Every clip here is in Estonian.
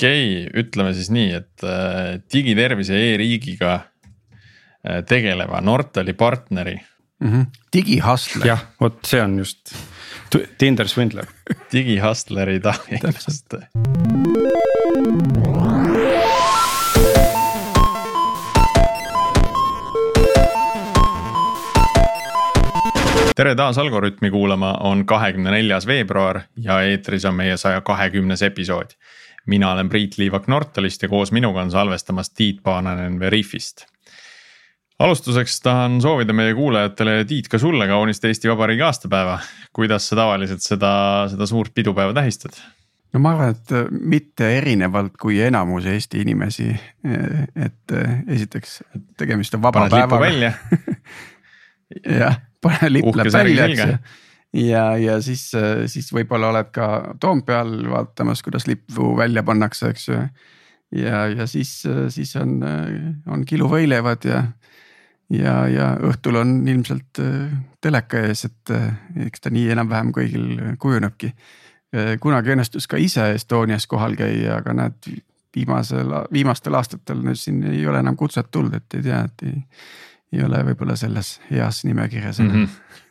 okei okay,, ütleme siis nii, et äh, digitervise e-riigiga äh, tegeleva Nortali partneri mm -hmm.. digihustler. jah, vot see on just Tinder svindler. digihustleri Taavi Einaste. tere taas Algorütmi kuulama, on kahekümne neljas veebruar ja eetris on meie saja kahekümnes episood. Mina olen Priit Liivak Nortalist ja koos minuga on salvestamas Tiit Paananen Veriffist. alustuseks tahan soovida meie kuulajatele ja Tiit ka sulle kaunist Eesti Vabariigi aastapäeva. kuidas sa tavaliselt seda, seda suurt pidupäeva tähistad? no ma arvan, et äh, mitte erinevalt kui enamus Eesti inimesi, äh, et äh, esiteks tegemist on vaba Paned päevaga. jah pane lipp läheb välja, eks ju. Ja, ja siis, siis võib-olla oled ka Toompeal vaatamas, kuidas lippu välja pannakse, eks ju. ja, ja siis, siis on, on kiluvõileivad ja, ja, ja õhtul on ilmselt teleka ees, et eks ta nii enam-vähem kõigil kujunebki. kunagi õnnestus ka ise Estonias kohal käia, aga näed viimasel, viimastel aastatel nüüd siin ei ole enam kutset tulnud, et ei tea, et ei ei ole võib-olla selles heas nimekirjas mm. -hmm.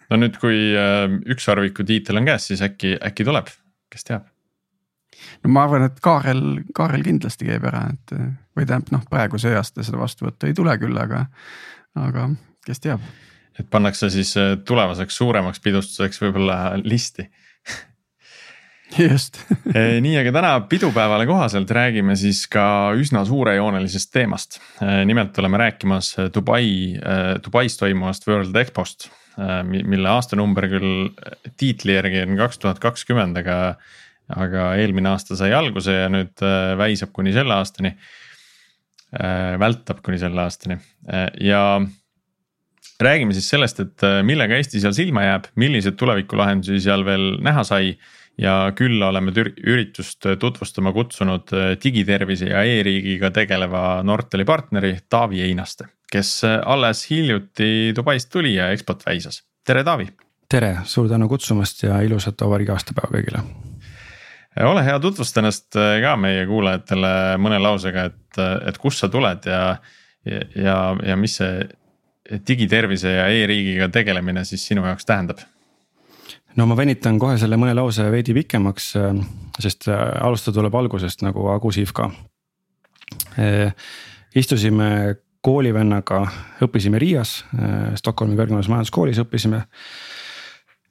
No nüüd, kui äh, ükssarviku tiitel on käes, siis äkki, äkki tuleb, kes teab? no ma arvan, et Kaarel, Kaarel kindlasti käib ära, et või tähendab noh, praegu see aasta seda vastuvõttu ei tule küll, aga, aga kes teab. et pannakse siis äh, tulevaseks suuremaks pidustuseks võib-olla listi just eh, nii, aga täna pidupäevale kohaselt räägime siis ka üsna suurejoonelisest teemast. Nimelt oleme rääkimas Dubai, Dubais toimuvast World Expost, mille aastanumber küll tiitli järgi on kaks tuhat kakskümmend, aga. aga eelmine aasta sai alguse ja nüüd väisab kuni selle aastani. vältab kuni selle aastani ja räägime siis sellest, et millega Eesti seal silma jääb, milliseid tulevikulahendusi seal veel näha sai ja külla oleme üritust tutvustama kutsunud äh, digitervise ja e-riigiga tegeleva Nortali partneri Taavi Einaste, kes äh, alles hiljuti Dubaist tuli ja EXPO-t väisas. tere, Taavi. tere, suur tänu kutsumast ja ilusat vabariigi aastapäeva kõigile. Äh, ole hea, tutvusta ennast ka meie kuulajatele mõne lausega, et, et kust sa tuled ja, ja, ja, ja mis see digitervise ja e-riigiga tegelemine siis sinu jaoks tähendab no ma venitan kohe selle mõne lause veidi pikemaks, äh, sest äh, alustada tuleb algusest nagu Agu Sihvka. Äh, istusime koolivennaga, õppisime Riias, Stockholmi kõrgemas majanduskoolis õppisime.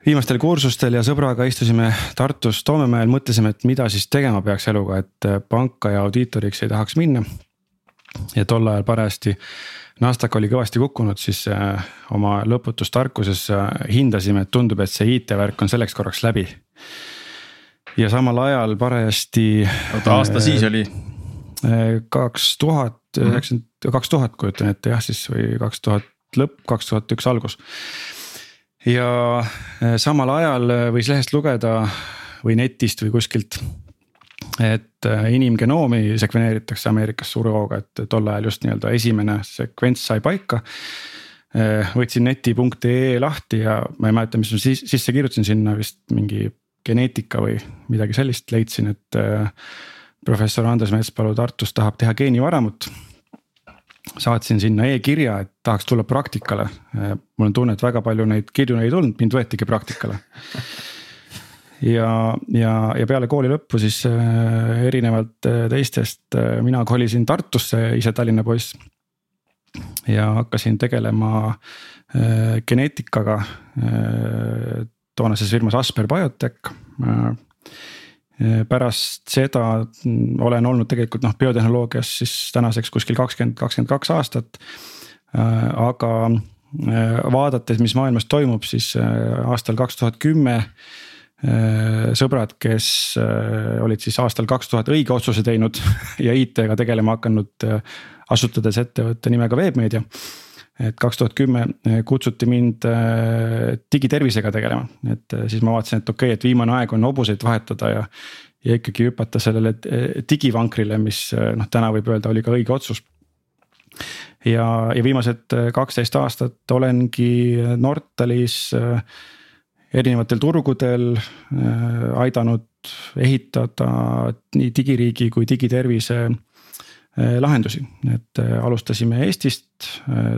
viimastel kursustel ja sõbraga istusime Tartus Toomemäel, mõtlesime, et mida siis tegema peaks eluga, et panka ja audiitoriks ei tahaks minna. ja tol ajal parajasti Nasdaq oli kõvasti kukkunud, siis äh, oma lõputus tarkuses äh, hindasime, et tundub, et see IT-värk on selleks korraks läbi. ja samal ajal parajasti. oota, aasta siis oli? Äh, kaks tuhat üheksakümmend, kaks tuhat kujutan ette jah, siis või kaks tuhat lõpp, kaks tuhat üks algus. ja samal ajal võis lehest lugeda või netist või kuskilt et äh, inimgenoomi sekveneeritakse Ameerikas suure hooga, et tol ajal just nii-öelda esimene sekvents sai paika. Võtsin neti.ee lahti ja ma ei mäleta, mis ma siis sisse kirjutasin sinna vist mingi geneetika või midagi sellist, leidsin, et professor Andres Metspalu Tartus tahab teha geenivaramut. Saatsin sinna e-kirja, et tahaks tulla praktikale. mul on tunne, et väga palju neid kirju ei tulnud, mind võetigi praktikale ja, ja, ja peale kooli lõppu siis äh, erinevalt äh, teistest äh, mina kolisin Tartusse, ise Tallinna poiss. ja hakkasin tegelema geneetikaga toonases firmas Asper Biotech pärast seda olen olnud tegelikult noh, biotehnoloogias siis tänaseks kuskil kakskümmend, kakskümmend kaks aastat. aga vaadates, mis maailmas toimub, siis aastal kaks tuhat kümme Äh, sõbrad, kes äh, olid siis aastal kaks tuhat õige otsuse teinud ja IT-ga tegelema hakanud, äh, asutades ettevõtte nimega Webmeedia. Et kaks tuhat kümme kutsuti mind digitervisega tegelema, et siis ma vaatasin, et okei okay,, et viimane aeg on hobuseid vahetada ja. ja ikkagi hüpata sellele digivankrile, mis noh, täna võib öelda, oli ka õige otsus ja, ja viimased kaksteist aastat olengi Nortalis erinevatel turgudel aidanud ehitada nii digiriigi kui digitervise lahendusi, et alustasime Eestist,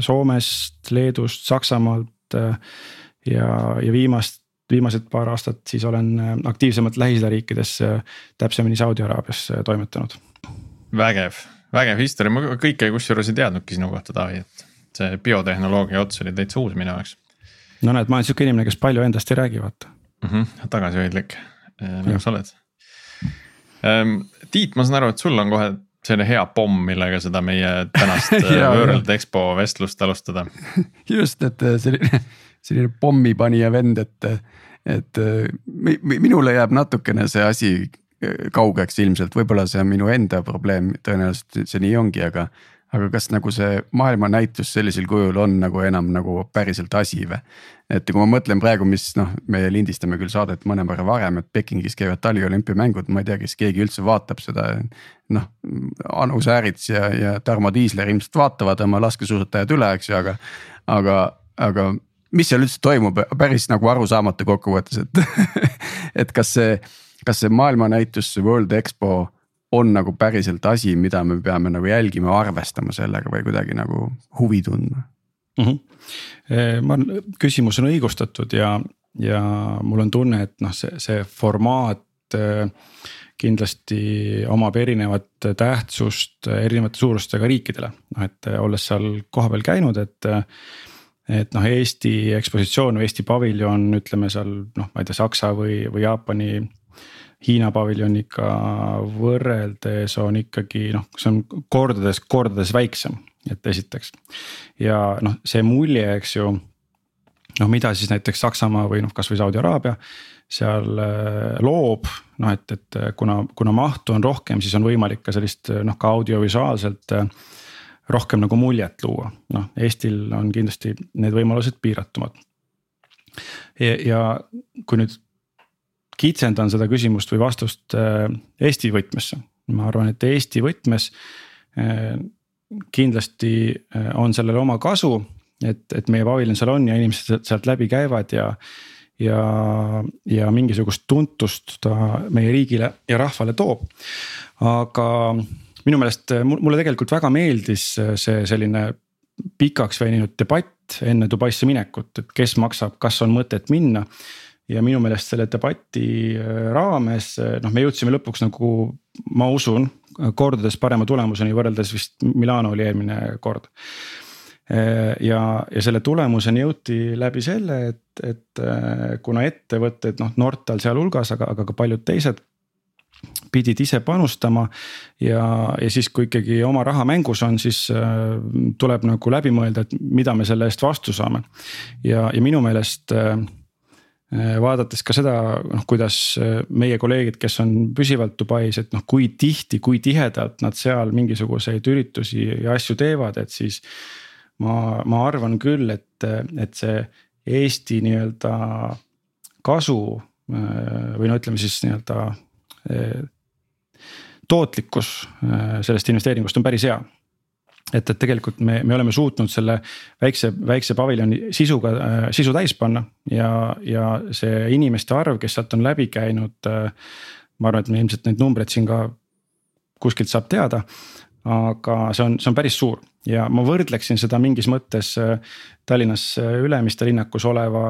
Soomest, Leedust, Saksamaalt ja, ja viimast viimased paar aastat siis olen aktiivsemalt Lähis-Ida riikides, täpsemini Saudi Araabias toimetanud. vägev, vägev history, ma kõike kusjuures ei teadnudki sinu kohta, Taavi, et see biotehnoloogia ots oli täitsa uus minu jaoks. no näed, ma olen sihuke inimene, kes palju endast ei räägi, vaata mm. -hmm, tagasihoidlik, nagu sa oled. Ähm, Tiit, ma saan aru, et sul on kohe selline hea pomm, millega seda meie tänast äh, World Expo vestlust alustada. just, et äh, selline, selline pommipanija vend, et, et minule jääb natukene see asi kaugeks ilmselt, võib-olla see on minu enda probleem, tõenäoliselt see nii ongi, aga aga kas nagu see maailmanäitus sellisel kujul on nagu enam nagu päriselt asi või? et kui ma mõtlen praegu, mis noh, me lindistame küll saadet mõnevõrra varem, et Pekingis käivad taliolümpiamängud, ma ei tea, kas keegi üldse vaatab seda. noh, Anu Säärits ja, ja Tarmo Tiisler ilmselt vaatavad oma laskesuusatajad üle, eks ju, aga, aga, aga mis seal üldse toimub, päris nagu arusaamatu kokkuvõttes, et et kas see, kas see maailmanäitus, World Expo on nagu päriselt asi, mida me peame nagu jälgima, arvestama sellega või kuidagi nagu huvi tundma mm. -hmm. ma küsimus on õigustatud ja, ja mul on tunne, et noh, see, see formaat kindlasti omab erinevat tähtsust erinevate suurustega riikidele, noh et olles seal kohapeal käinud, et et noh, Eesti ekspositsioon või Eesti paviljon, ütleme seal noh, ma ei tea, Saksa või, või Jaapani Hiina paviljoniga võrreldes on ikkagi noh, see on kordades, kordades väiksem, et esiteks. ja noh, see mulje, eks ju. noh, mida siis näiteks Saksamaa või noh, kasvõi Saudi Araabia seal äh, loob, noh et, et kuna, kuna mahtu on rohkem, siis on võimalik ka sellist noh, ka audiovisuaalselt äh, rohkem nagu muljet luua, noh Eestil on kindlasti need võimalused piiratumad. ja kui nüüd kitsendan seda küsimust või vastust äh, Eesti võtmesse. ma arvan, et Eesti võtmes äh, kindlasti äh, on sellel oma kasu, et, et meie paviljon seal on ja inimesed sealt läbi käivad ja. ja, ja mingisugust tuntust ta meie riigile ja rahvale toob. aga minu meelest mulle tegelikult väga meeldis see selline pikaks veninud debatt enne Dubaisse minekut, et kes maksab, kas on mõtet minna ja minu meelest selle debati äh, raames äh, noh, me jõudsime lõpuks nagu ma usun kordades parema tulemuseni võrreldes vist Milano oli eelmine kord. Äh, ja, ja selle tulemuseni jõuti läbi selle, et, et kuna ettevõtted noh, Nortal sealhulgas, aga, aga ka paljud teised pidid ise panustama ja, ja siis, kui ikkagi oma raha mängus on, siis tuleb nagu läbi mõelda, et mida me selle eest vastu saame. ja, ja minu meelest vaadates ka seda, noh kuidas äh, meie kolleegid, kes on püsivalt Dubais, et noh, kui tihti, kui tihedalt nad seal mingisuguseid üritusi ja asju teevad, et siis. ma, ma arvan küll, et, et see Eesti nii-öelda kasu äh, või no ütleme siis nii-öelda tootlikkus sellest investeeringust on päris hea et, et tegelikult me, me oleme suutnud selle väikse, väikse paviljoni sisuga, äh, sisu täis panna ja, ja see inimeste arv, kes sealt on läbi käinud. Äh, ma arvan, et me ilmselt neid numbreid siin ka kuskilt saab teada. aga see on, see on päris suur ja ma võrdleksin seda mingis mõttes äh, Tallinnas Ülemiste linnakus oleva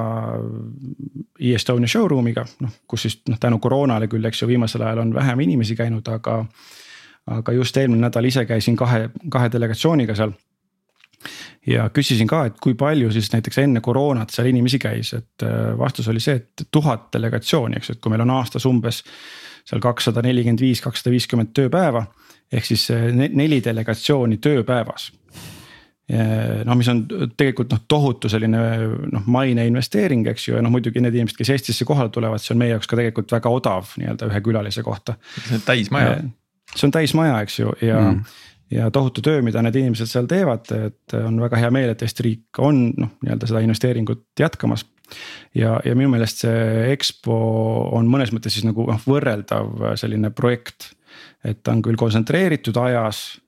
e-Estonia showroom'iga, noh kus siis noh tänu koroonale küll, eks ju, viimasel ajal on vähem inimesi käinud, aga aga just eelmine nädal ise käisin kahe, kahe delegatsiooniga seal. ja küsisin ka, et kui palju siis näiteks enne koroonat seal inimesi käis, et äh, vastus oli see, et tuhat delegatsiooni, eks ju, et kui meil on aastas umbes. seal kakssada nelikümmend viis, kakssada viiskümmend tööpäeva ehk siis äh, neli delegatsiooni tööpäevas noh, mis on tegelikult noh, tohutu selline noh, maine investeering, eks ju, ja noh, muidugi need inimesed, kes Eestisse kohale tulevad, see on meie jaoks ka tegelikult väga odav nii-öelda ühe külalise kohta. täismaja see on täismaja, eks ju, ja mm. ja tohutu töö, mida need inimesed seal teevad, et on väga hea meel, et Eesti riik on noh, nii-öelda seda investeeringut jätkamas. ja, ja minu meelest see EXPO on mõnes mõttes siis nagu noh, võrreldav selline projekt. et ta on küll kontsentreeritud ajas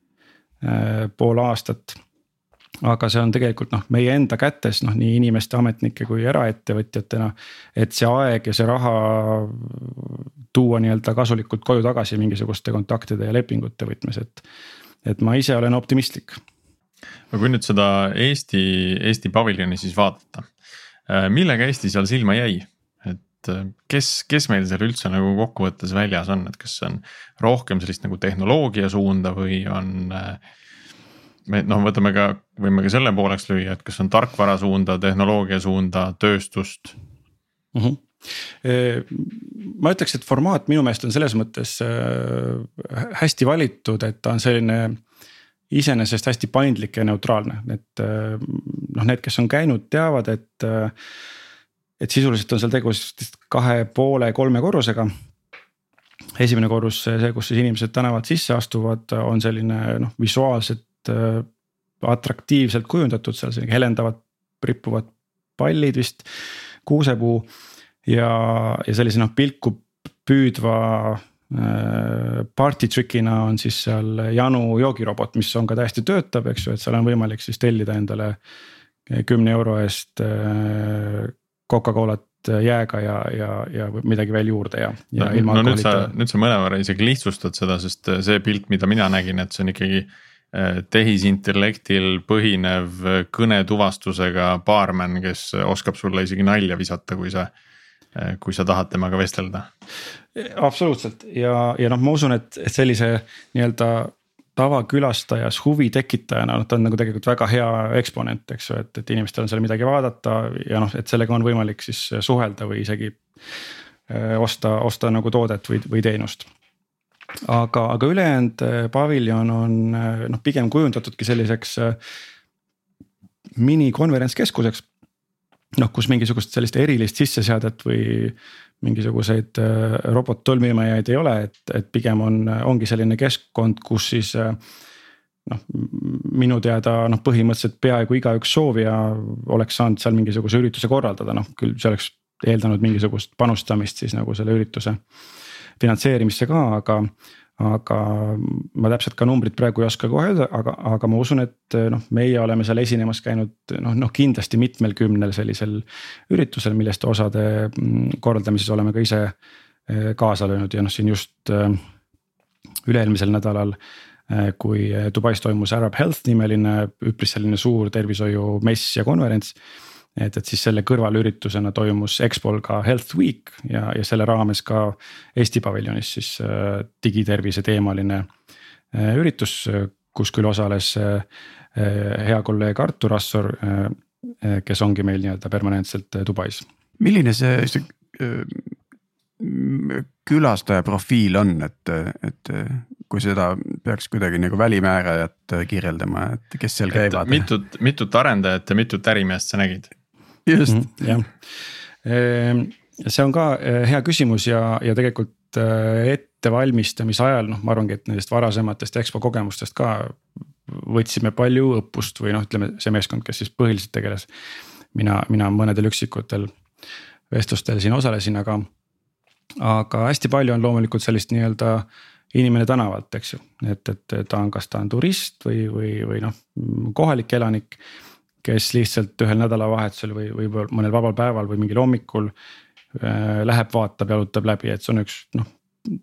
äh, pool aastat aga see on tegelikult noh, meie enda kätes noh, nii inimeste, ametnike kui eraettevõtjatena. et see aeg ja see raha tuua nii-öelda kasulikult koju tagasi mingisuguste kontaktide ja lepingute võtmes, et. et ma ise olen optimistlik. no kui nüüd seda Eesti, Eesti paviljoni siis vaadata, äh, millega Eesti seal silma jäi? äh, kes, kes meil seal üldse nagu kokkuvõttes väljas on, et kas see on rohkem sellist nagu tehnoloogia suunda või on äh, me noh, võtame ka, võime ka selle pooleks lüüa, et kas on tarkvara suunda, tehnoloogia suunda, tööstust mm. -hmm ma ütleks, et formaat minu meelest on selles mõttes äh, hästi valitud, et ta on selline iseenesest hästi paindlik ja neutraalne, et äh, noh, need, kes on käinud, teavad, et. et sisuliselt on seal tegu siis kahe poole, kolme korrusega. esimene korrus, see, kus siis inimesed tänavalt sisse astuvad, on selline noh, visuaalselt Äh, atraktiivselt kujundatud, seal selline helendavad rippuvad pallid vist, kuusepuu. ja, ja sellise noh pilku püüdva äh, party trick'ina on siis seal janu joogirobot, mis on ka täiesti töötav, eks ju, et seal on võimalik siis tellida endale kümne euro eest äh, Coca-Colat jääga ja, ja, ja midagi veel juurde ja, ja no, ilma no, alkoholita. nüüd sa, nüüd sa mõnevõrra isegi lihtsustad seda, sest see pilt, mida mina nägin, et see on ikkagi Äh, tehisintellektil põhinev kõnetuvastusega baarmen, kes oskab sulle isegi nalja visata, kui sa, äh, kui sa tahad temaga vestelda. absoluutselt ja, ja noh, ma usun, et, et sellise nii-öelda tavakülastajas huvi tekitajana, noh ta on nagu tegelikult väga hea eksponent, eks ju, et, et inimestel on seal midagi vaadata ja noh, et sellega on võimalik siis suhelda või isegi äh, osta, osta nagu toodet või, või teenust aga, aga ülejäänud äh, paviljon on äh, noh, pigem kujundatudki selliseks äh, minikonverentskeskuseks. noh, kus mingisugust sellist erilist sisseseadet või mingisuguseid robottolmimajaid ei ole, et, et pigem on, ongi selline keskkond, kus siis noh, minu teada noh, põhimõtteliselt peaaegu igaüks soovija oleks saanud seal mingisuguse ürituse korraldada, noh küll see oleks eeldanud mingisugust panustamist siis nagu selle ürituse finantseerimisse ka, aga aga ma täpselt ka numbrit praegu ei oska kohe öelda, aga, aga ma usun, et noh, meie oleme seal esinemas käinud noh, noh kindlasti mitmel kümnel sellisel üritusel, millest osade mm, korraldamises oleme ka ise eh, kaasa löönud. Ja noh, siin just eh, üle-eelmisel nädalal eh, kui Dubais toimus Arab Health nimeline üpris selline suur tervishoiumess ja konverents et, et siis selle kõrvalüritusena toimus Expol ka Health Week ja, ja selle raames ka Eesti paviljonis siis äh, digitervise teemaline äh, üritus, kus küll osales äh, hea kolleeg Artur Assor, kes ongi meil nii-öelda permanentselt Dubais. milline see, see külastaja profiil on, et, et kui seda peaks kuidagi nagu välimäärajat kirjeldama, et kes seal käivad? mitut, mitut arendajat ja mitut ärimeest sa nägid? Just. Mm, -hmm, jah, ehm, see on ka eh, hea küsimus ja, ja tegelikult eh, ettevalmistamise ajal noh, ma arvangi, et nendest varasematest EXPO kogemustest ka võtsime palju õppust või noh, ütleme see meeskond, kes siis põhiliselt tegeles. mina, mina mõnedel üksikutel vestlustel siin osalesin, aga, aga hästi palju on loomulikult sellist nii-öelda inimene tänavalt, eks ju, et, et ta on, kas ta on turist või, või, või noh, kohalik elanik kes lihtsalt ühel nädalavahetusel või, või mõnel vabal päeval või mingil hommikul äh, läheb, vaatab, jalutab läbi, et see on üks noh.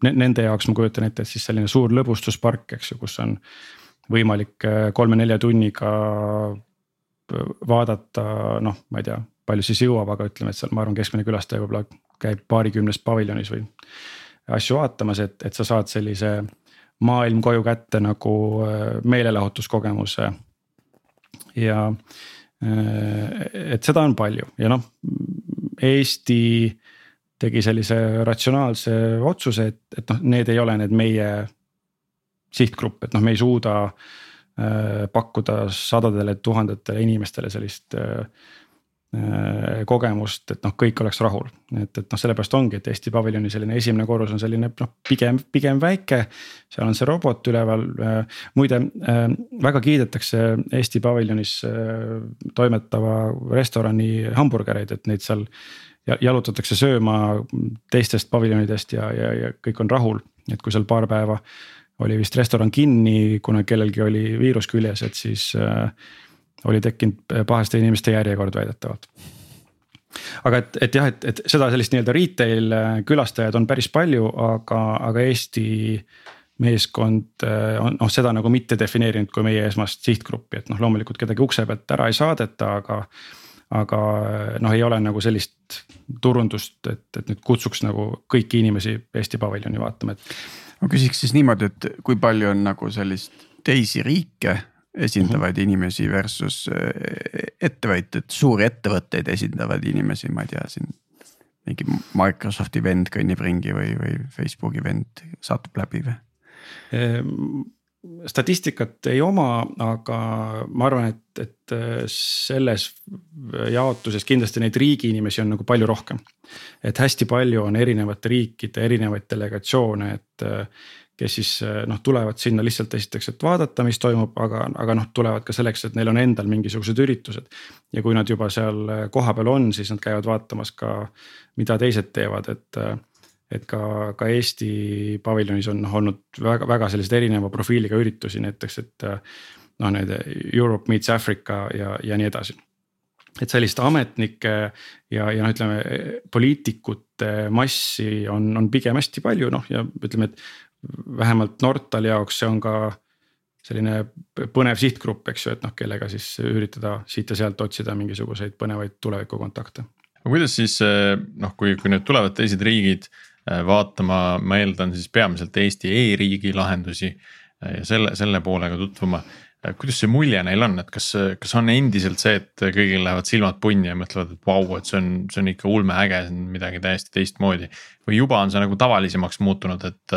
Nende jaoks ma kujutan ette, et siis selline suur lõbustuspark, eks ju, kus on võimalik äh, kolme-nelja tunniga äh, vaadata, noh, ma ei tea, palju siis jõuab, aga ütleme, et seal ma arvan, keskmine külastaja võib-olla käib paarikümnes paviljonis või asju vaatamas, et, et sa saad sellise maailm koju kätte nagu meelelahutuskogemuse ja äh, et seda on palju ja noh, Eesti tegi sellise ratsionaalse otsuse, et, et noh, need ei ole need meie sihtgrupp, et noh, me ei suuda äh, pakkuda sadadele tuhandetele inimestele sellist äh, kogemust, et noh, kõik oleks rahul. et, et noh, sellepärast ongi, et Eesti paviljoni selline esimene korrus on selline noh, pigem, pigem väike. seal on see robot üleval, äh, muide äh, väga kiidetakse Eesti paviljonis toimetava restorani hamburgereid, et neid seal. jalutatakse sööma teistest paviljonidest ja, ja, ja kõik on rahul, et kui seal paar päeva oli vist restoran kinni, kuna kellelgi oli viirus küljes, et siis äh, oli tekkinud pahaste inimeste järjekord väidetavalt aga et, et jah, et, et seda sellist nii-öelda retail külastajaid on päris palju, aga, aga Eesti meeskond on noh, seda nagu mitte defineerinud kui meie esmast sihtgruppi, et noh, loomulikult kedagi ukse pealt ära ei saadeta, aga. aga noh, ei ole nagu sellist turundust, et, et nüüd kutsuks nagu kõiki inimesi Eesti paviljoni vaatama, et. ma küsiks siis niimoodi, et kui palju on nagu sellist teisi riike esindavaid mm -hmm. inimesi versus eh, ettevõtjad, suuri ettevõtteid esindavaid inimesi, ma ei tea, siin. mingi Microsofti vend kõnnib ringi või, või Facebooki vend satub läbi või? Ehm, statistikat ei oma, aga ma arvan, et, et eh, selles jaotuses kindlasti neid riigi inimesi on nagu palju rohkem. et hästi palju on erinevate riikide erinevaid delegatsioone, et eh, kes siis eh, noh, tulevad sinna lihtsalt esiteks, et vaadata, mis toimub, aga, aga noh, tulevad ka selleks, et neil on endal mingisugused üritused. ja kui nad juba seal eh, kohapeal on, siis nad käivad vaatamas ka, mida teised teevad, et. Eh, et ka, ka Eesti paviljonis on noh olnud väga, väga selliseid erineva profiiliga üritusi, näiteks, et. noh, need Europe meets Africa ja, ja nii edasi et sellist ametnike ja, ja noh, ütleme poliitikute massi on, on pigem hästi palju, noh ja ütleme, et vähemalt Nortali jaoks see on ka selline põnev sihtgrupp, eks ju, et noh, kellega siis üritada siit ja sealt otsida mingisuguseid põnevaid tulevikukontakte. aga kuidas siis noh, kui, kui nüüd tulevad teised riigid äh, vaatama, ma eeldan siis peamiselt Eesti e-riigi lahendusi äh, ja selle, selle poolega tutvuma. Kuidas see mulje neil on, et kas, kas on endiselt see, et kõigil lähevad silmad punni ja mõtlevad, et vau, et see on, see on ikka ulmeäge, see on midagi täiesti teistmoodi. või juba on see nagu tavalisemaks muutunud, et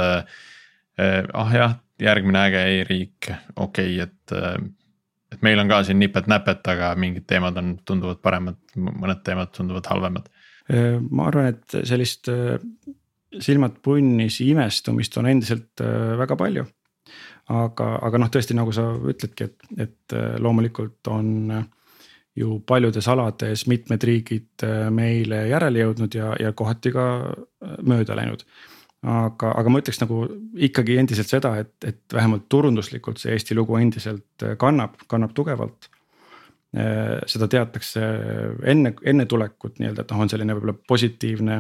ah jah, järgmine äge e-riik, okei okay,, et, äh, et meil on ka siin nipet-näpet, aga mingid teemad on, tunduvad paremad, mõned teemad tunduvad halvemad. Äh, ma arvan, et sellist silmad punnis imestumist on endiselt väga palju. aga, aga noh, tõesti nagu sa ütledki, et, et loomulikult on ju paljudes alades mitmed riigid meile järele jõudnud ja, ja kohati ka mööda läinud aga, aga ma ütleks nagu ikkagi endiselt seda, et, et vähemalt turunduslikult see Eesti lugu endiselt äh, kannab, kannab tugevalt. Äh, seda teatakse enne, enne tulekut nii-öelda, et noh, on selline võib-olla positiivne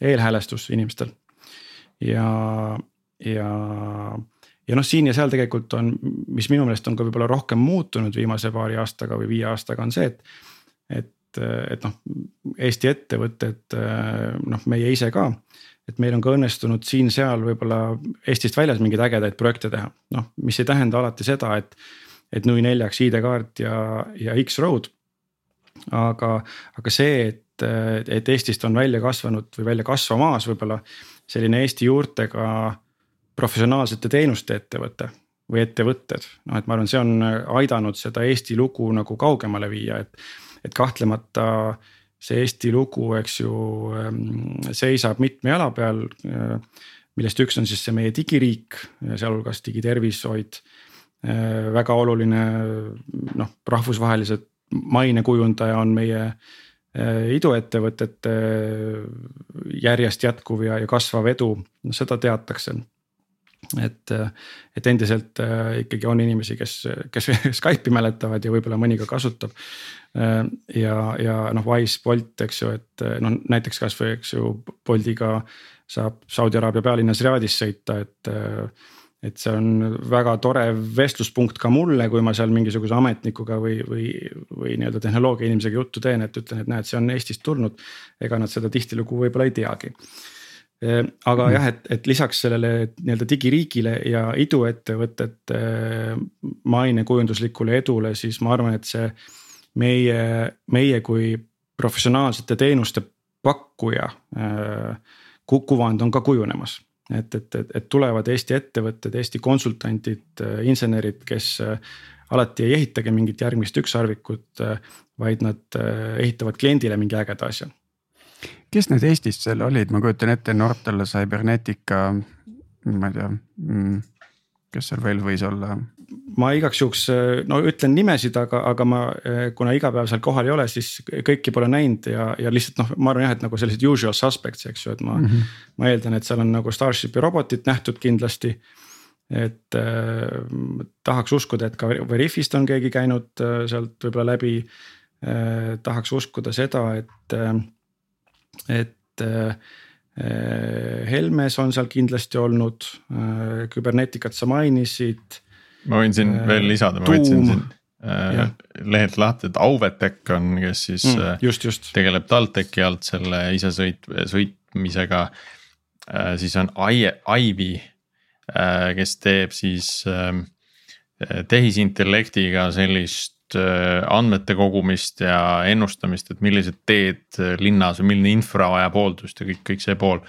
eelhäälestus inimestel. ja, ja, ja noh, siin ja seal tegelikult on, mis minu meelest on ka võib-olla rohkem muutunud viimase paari aastaga või viie aastaga on see, et. et, et noh, Eesti ettevõtted, noh, meie ise ka et meil on ka õnnestunud siin-seal võib-olla Eestist väljas mingeid ägedaid projekte teha, noh, mis ei tähenda alati seda, et. et nui neljaks ID-kaart ja, ja X-Road. aga, aga see, et, et Eestist on välja kasvanud või välja kasvamas võib-olla selline Eesti juurtega professionaalsete teenuste ettevõte või ettevõtted, noh, et ma arvan, see on aidanud seda Eesti lugu nagu kaugemale viia, et, et kahtlemata see Eesti lugu, eks ju, ähm, seisab mitme jala peal. Äh, millest üks on siis see meie digiriik, sealhulgas digitervishoid. Äh, väga oluline noh, rahvusvahelised mainekujundaja on meie äh, iduettevõtete järjest jätkuv ja, ja kasvav edu, seda teatakse et, et endiselt ikkagi on inimesi, kes, kes Skype'i mäletavad ja võib-olla mõni ka kasutab. Äh, ja, ja noh, Wise, Bolt, eks ju, et noh, näiteks kasvõi, eks ju, Boltiga saab Saudi Araabia pealinnas Riyadis sõita, et. et see on väga tore vestluspunkt ka mulle, kui ma seal mingisuguse ametnikuga või, või, või nii-öelda tehnoloogia inimesega juttu teen, et ütlen, et näed, see on Eestist tulnud. ega nad seda tihtilugu võib-olla ei teagi äh, aga mm. jah, et, et lisaks sellele nii-öelda digiriigile ja iduettevõtete mainekujunduslikule edule, siis ma arvan, et see meie, meie kui professionaalsete teenuste pakkuja äh, kuvand on ka kujunemas. et, et, et, et tulevad Eesti ettevõtted, Eesti konsultandid, insenerid, kes alati ei ehitagi mingit järgmist ükssarvikut, vaid nad ehitavad kliendile mingi ägeda asja. Kes need Eestis seal olid, ma kujutan ette, Nortal, Cybernetica, ma ei tea mm kes seal veel võis olla? ma igaks juhuks no ütlen nimesid, aga, aga ma, kuna iga päev seal kohal ei ole, siis kõiki pole näinud ja, ja lihtsalt noh, ma arvan jah, et nagu sellised usual suspects, eks ju, et ma mm. -hmm. ma eeldan, et seal on nagu Starshipi robotit nähtud kindlasti. et äh, tahaks uskuda, et ka Veriffist on keegi käinud äh, sealt võib-olla läbi äh,. tahaks uskuda seda, et äh,, et äh, Helmes on seal kindlasti olnud äh,, Kyberneticat sa mainisid. ma võin siin äh, veel lisada, ma võtsin siin äh, lehelt lahti, et Auvetech on, kes siis mm, äh, just, just. tegeleb TalTechi alt selle isesõit, sõitmisega äh,. siis on Ivy Äh, kes teeb siis ähm, tehisintellektiga sellist äh, andmete kogumist ja ennustamist, et millised teed äh, linnas või milline infra vajab hooldust ja kõik, kõik see pool.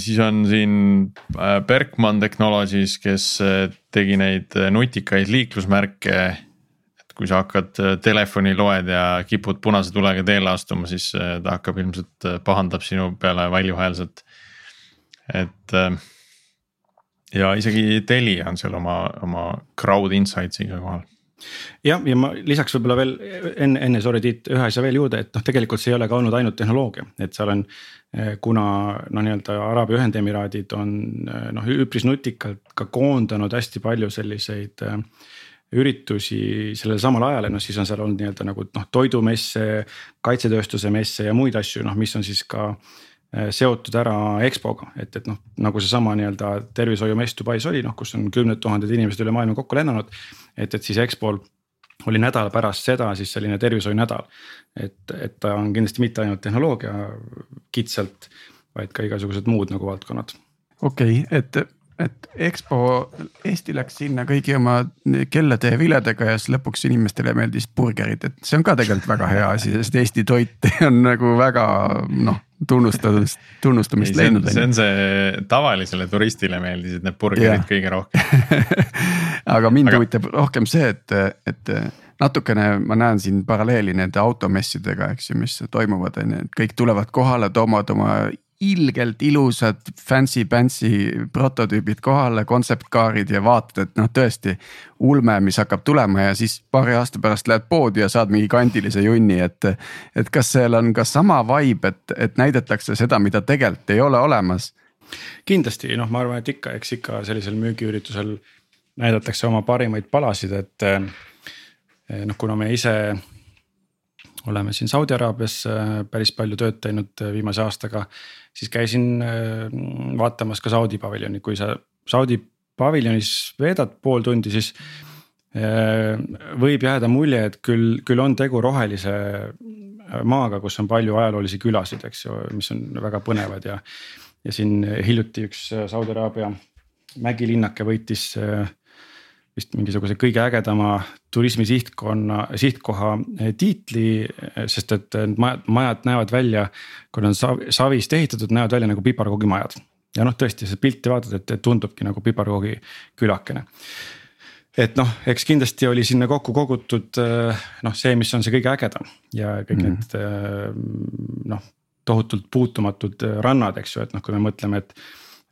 siis on siin Berkman Technologies, kes tegi neid nutikaid liiklusmärke. et kui sa hakkad telefoni loed ja kipud punase tulega teele astuma, siis ta hakkab ilmselt pahandab sinu peale valjuhäälselt, et ja isegi Telia on seal oma, oma crowd insights'iga kohal jah, ja ma lisaks võib-olla veel enne, enne sorry Tiit, ühe asja veel juurde, et noh, tegelikult see ei ole ka olnud ainult tehnoloogia, et seal on. Eh, kuna no nii-öelda Araabia Ühendemiraadid on eh, noh üpris nutikalt ka koondanud hästi palju selliseid äh, üritusi sellel samal ajal ja noh, siis on seal olnud nii-öelda nagu noh, toidumesse, kaitsetööstuse messe ja muid asju, noh, mis on siis ka Äh, seotud ära EXPO-ga, et, et noh, nagu seesama nii-öelda tervishoiumess Dubais oli, noh, kus on kümned tuhanded inimesed üle maailma kokku lennanud. et, et siis EXPO-l oli nädal pärast seda siis selline tervishoiunädal. et, et ta on kindlasti mitte ainult tehnoloogia kitsalt, vaid ka igasugused muud nagu valdkonnad. okei okay,, et et EXPO, Eesti läks sinna kõigi oma kellade ja viledega ja siis lõpuks inimestele meeldis burgerid, et see on ka tegelikult väga hea asi, sest Eesti toit on nagu väga noh, tunnustamist, tunnustamist leidnud. see on see tavalisele turistile meeldisid need burgerid ja. kõige rohkem aga mind aga... huvitab rohkem see, et, et natukene ma näen siin paralleeli nende automessidega, eks ju, mis toimuvad, on ju, et kõik tulevad kohale, toovad oma ilgelt ilusad fancy-pantsy prototüübid kohale, kontseptkaarid ja vaatad, et noh, tõesti ulme, mis hakkab tulema ja siis paari aasta pärast lähed poodi ja saad mingi kandilise junni, et. et kas seal on ka sama vibe, et, et näidatakse seda, mida tegelikult ei ole olemas? kindlasti noh, ma arvan, et ikka, eks ikka sellisel müügiüritusel näidatakse oma parimaid palasid, et eh, noh, kuna me ise oleme siin Saudi Araabias päris palju tööd teinud eh, viimase aastaga siis käisin äh, vaatamas ka Saudi paviljoni, kui sa Saudi paviljonis veedad pool tundi, siis äh, võib jääda mulje, et küll, küll on tegu rohelise maaga, kus on palju ajaloolisi külasid, eks ju, mis on väga põnevad ja. ja siin hiljuti üks Saudi Araabia mägilinnake võitis äh, vist mingisuguse kõige ägedama turismi sihtkonna, sihtkoha eh, tiitli. Eh, sest et need majad, majad näevad välja, kui nad on savist ehitatud, näevad välja nagu piparkoogimajad. ja noh, tõesti, seda pilti vaatad, et, tundubki nagu piparkoogi külakene. et noh, eks kindlasti oli sinna kokku kogutud eh, noh, see, mis on see kõige ägedam ja kõik mm -hmm. need noh, tohutult puutumatud rannad, eks ju, et noh, kui me mõtleme, et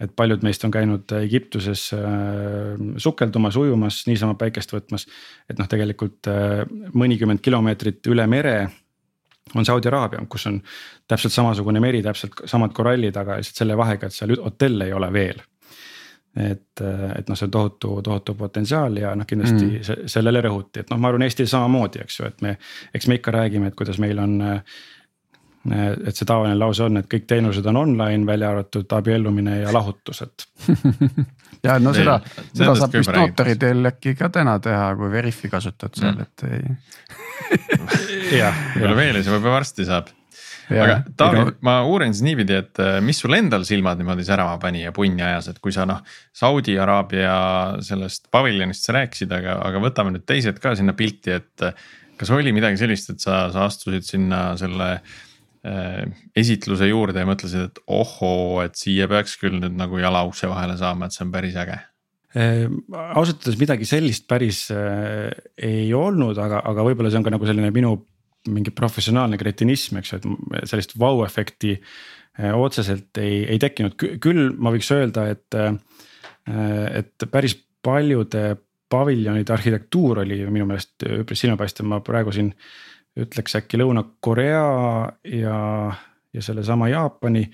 et paljud meist on käinud Egiptuses äh, sukeldumas, ujumas, niisama päikest võtmas. et noh, tegelikult äh, mõnikümmend kilomeetrit üle mere on Saudi Araabia, kus on täpselt samasugune meri, täpselt samad korallid, aga lihtsalt selle vahega, et seal hotelle ei ole veel. et, äh, et noh, see on tohutu, tohutu potentsiaal ja noh, kindlasti mm. sellele rõhuti, et noh, ma arvan, Eestil samamoodi, eks ju, et me, eks me ikka räägime, et kuidas meil on äh, et see tavaline lause on, et kõik teenused on online, välja arvatud abiellumine ja lahutus, et ja no seda, seda saab vist notari teel äkki ka täna teha, kui Veriffi kasutad seal, mm. et ei võib-olla Veelis võib-olla varsti saab. aga Taavi, ma uurin siis niipidi, et äh, mis sul endal silmad niimoodi särama pani ja punni ajas, et kui sa noh. Saudi Araabia sellest paviljonist sa rääkisid, aga, aga võtame nüüd teised ka sinna pilti, et. Äh, kas oli midagi sellist, et sa, sa astusid sinna selle esitluse juurde ja mõtlesid, et ohoo, et siia peaks küll nüüd nagu jala ukse vahele saama, et see on päris äge äh, ausalt öeldes midagi sellist päris äh, ei olnud, aga, aga võib-olla see on ka nagu selline minu mingi professionaalne kretinism, eks ju, et sellist vau-efekti äh, otseselt ei, ei tekkinud, küll ma võiks öelda, et äh,. et päris paljude paviljonide arhitektuur oli minu meelest üpris silmapaistev, ma praegu siin äh, ütleks äkki Lõuna-Korea ja, ja sellesama Jaapani.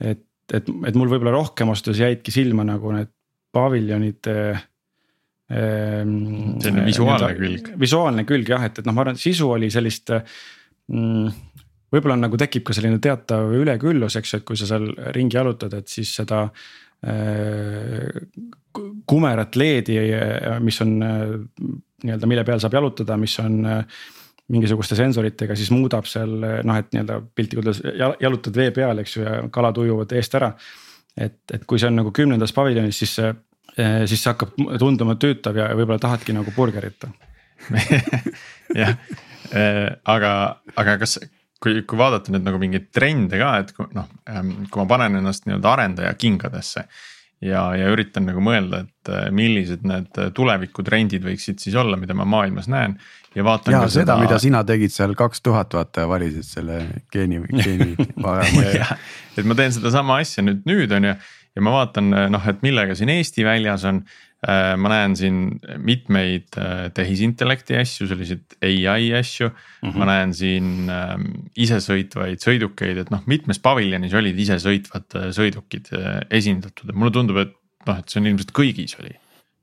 et, et, et mul võib-olla rohkem öeldes jäidki silma nagu need paviljonide Ehm, selline visuaalne külg. visuaalne külg jah, et, et noh, ma arvan, et sisu oli sellist mm, võib-olla nagu tekib ka selline teatav üleküllus, eks ju, et kui sa seal ringi jalutad, et siis seda äh, kumerat LED-i, mis on äh, nii-öelda, mille peal saab jalutada, mis on äh, mingisuguste sensoritega, siis muudab seal noh, et nii-öelda piltlikult öeldes jalutad vee peal, eks ju, ja kalad ujuvad eest ära. et, et kui see on nagu kümnendas paviljonis, siis see Eh, siis see hakkab tunduma tüütav ja võib-olla tahadki nagu burgerit jah, eh, aga, aga kas, kui, kui vaadata nüüd nagu mingeid trende ka, et noh, ehm, kui ma panen ennast nii-öelda arendaja kingadesse. Ja, ja üritan nagu mõelda, et eh, millised need tulevikutrendid võiksid siis olla, mida ma maailmas näen. ja vaatan ja ka seda, seda, mida sina tegid seal kaks tuhat vaata valisid selle geeni, geeni et ma teen sedasama asja nüüd, nüüd on ju ja ma vaatan noh, et millega siin Eesti väljas on. Äh, ma näen siin mitmeid äh, tehisintellekti asju, selliseid ai asju mm, -hmm. ma näen siin ähm, isesõitvaid sõidukeid, et noh, mitmes paviljonis olid isesõitvad sõidukid esindatud, et mulle tundub, et noh, et see on ilmselt kõigis oli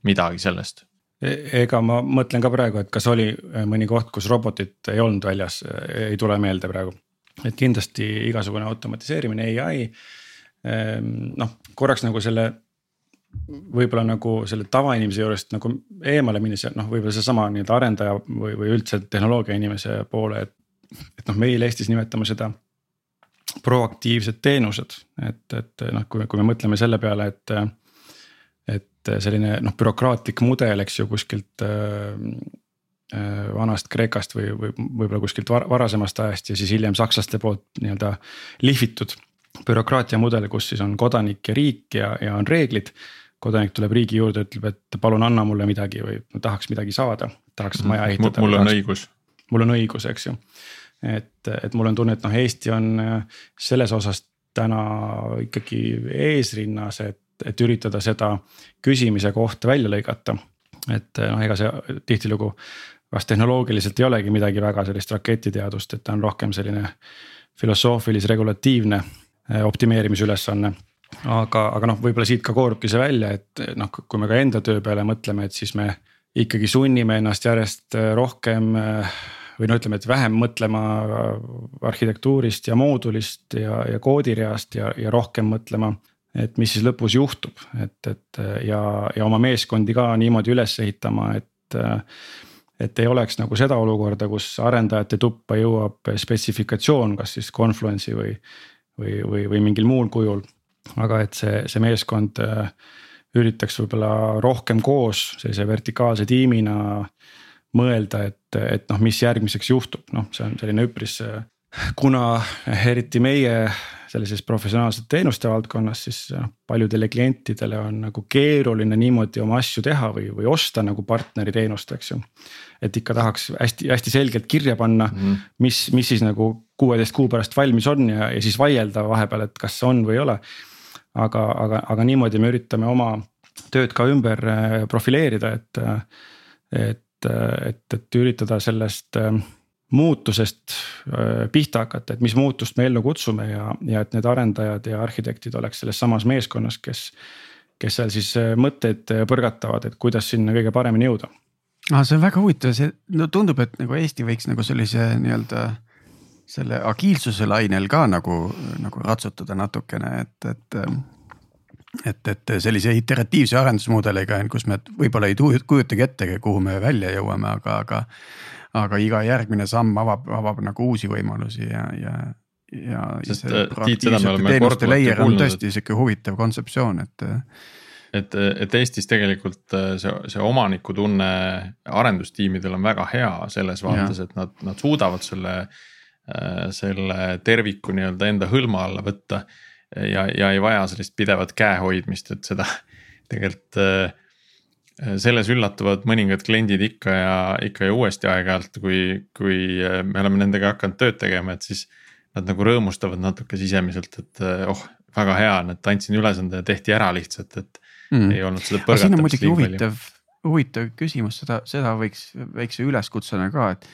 midagi sellest e-, ega ma mõtlen ka praegu, et kas oli mõni koht, kus robotit ei olnud väljas, ei tule meelde praegu. et kindlasti igasugune automatiseerimine, ai Ehm, noh, korraks nagu selle võib-olla nagu selle tavainimese juurest nagu eemale minnes ja noh, võib-olla seesama nii-öelda arendaja või, või üldse tehnoloogia inimese poole, et. et noh, meil Eestis nimetame seda proaktiivsed teenused, et, et noh, kui, kui me mõtleme selle peale, et. et selline noh, bürokraatlik mudel, eks ju, kuskilt äh, vanast Kreekast või, või võib-olla kuskilt varasemast ajast ja siis hiljem sakslaste poolt nii-öelda lihvitud bürokraatia mudel, kus siis on kodanik ja riik ja, ja on reeglid. kodanik tuleb riigi juurde, ütleb, et palun anna mulle midagi või tahaks midagi saada, tahaks mhm. maja ehitada. mul on tahaks, õigus. mul on õigus, eks ju. et, et mul on tunne, et noh, Eesti on äh, selles osas täna ikkagi eesrinnas, et, et üritada seda küsimise kohta välja lõigata. et noh, ega see tihtilugu kas tehnoloogiliselt ei olegi midagi väga sellist raketiteadust, et ta on rohkem selline filosoofilis-regulatiivne Äh, optimeerimisülesanne aga, aga noh, võib-olla siit ka koorubki see välja, et noh, kui me ka enda töö peale mõtleme, et siis me ikkagi sunnime ennast järjest äh, rohkem või no ütleme, et vähem mõtlema arhitektuurist ja moodulist ja, ja koodireast ja, ja rohkem mõtlema. et mis siis lõpus juhtub, et, et ja, ja oma meeskondi ka niimoodi üles ehitama, et. et ei oleks nagu seda olukorda, kus arendajate tuppa jõuab spetsifikatsioon, kas siis Confluence'i või või, või, või mingil muul kujul. aga et see, see meeskond äh, üritaks võib-olla rohkem koos sellise vertikaalse tiimina mõelda, et, et noh, mis järgmiseks juhtub, noh, see on selline üpris. Äh, kuna eriti meie sellises professionaalsete teenuste valdkonnas, siis noh, paljudele klientidele on nagu keeruline niimoodi oma asju teha või, või osta nagu partneri teenust, eks ju. et ikka tahaks hästi-hästi selgelt kirja panna mm, -hmm. mis, mis siis nagu kuueteist kuu pärast valmis on ja, ja siis vaielda vahepeal, et kas see on või ei ole. aga, aga, aga niimoodi me üritame oma tööd ka ümber äh, profileerida, et, et, et, et üritada sellest äh, muutusest äh, pihta hakata, et mis muutust me ellu kutsume ja, ja et need arendajad ja arhitektid oleks selles samas meeskonnas, kes. kes seal siis äh, mõtteid äh, põrgatavad, et kuidas sinna kõige paremini jõuda. ah, see on väga huvitav, see no tundub, et nagu Eesti võiks nagu sellise nii-öelda selle agiilsuse lainel ka nagu, nagu ratsutada natukene, et, et et, et sellise iteratiivse arendusmudeliga, kus me võib-olla ei kujutagi ette, kuhu me välja jõuame, aga, aga aga iga järgmine samm avab, avab nagu uusi võimalusi ja, ja, ja. sest äh, Tiit, seda me oleme korduvalt kuulnud. tõesti sihuke huvitav kontseptsioon, et. et, et Eestis tegelikult äh, see, see omanikutunne arendustiimidel on väga hea selles vaates, et nad, nad suudavad selle äh, selle terviku nii-öelda enda hõlma alla võtta. ja, ja ei vaja sellist pidevat käehoidmist, et seda tegelikult Äh, selles üllatuvad mõningad kliendid ikka ja ikka ja uuesti aeg-ajalt, kui, kui äh, me oleme nendega hakanud tööd tegema, et siis. Nad nagu rõõmustavad natuke sisemiselt, et äh, oh, väga hea on, et andsin ülesande ja tehti ära lihtsalt, et mm. ei olnud seda põrgatamist. muidugi huvitav, huvitav küsimus, seda, seda võiks väikse üleskutsena ka, et.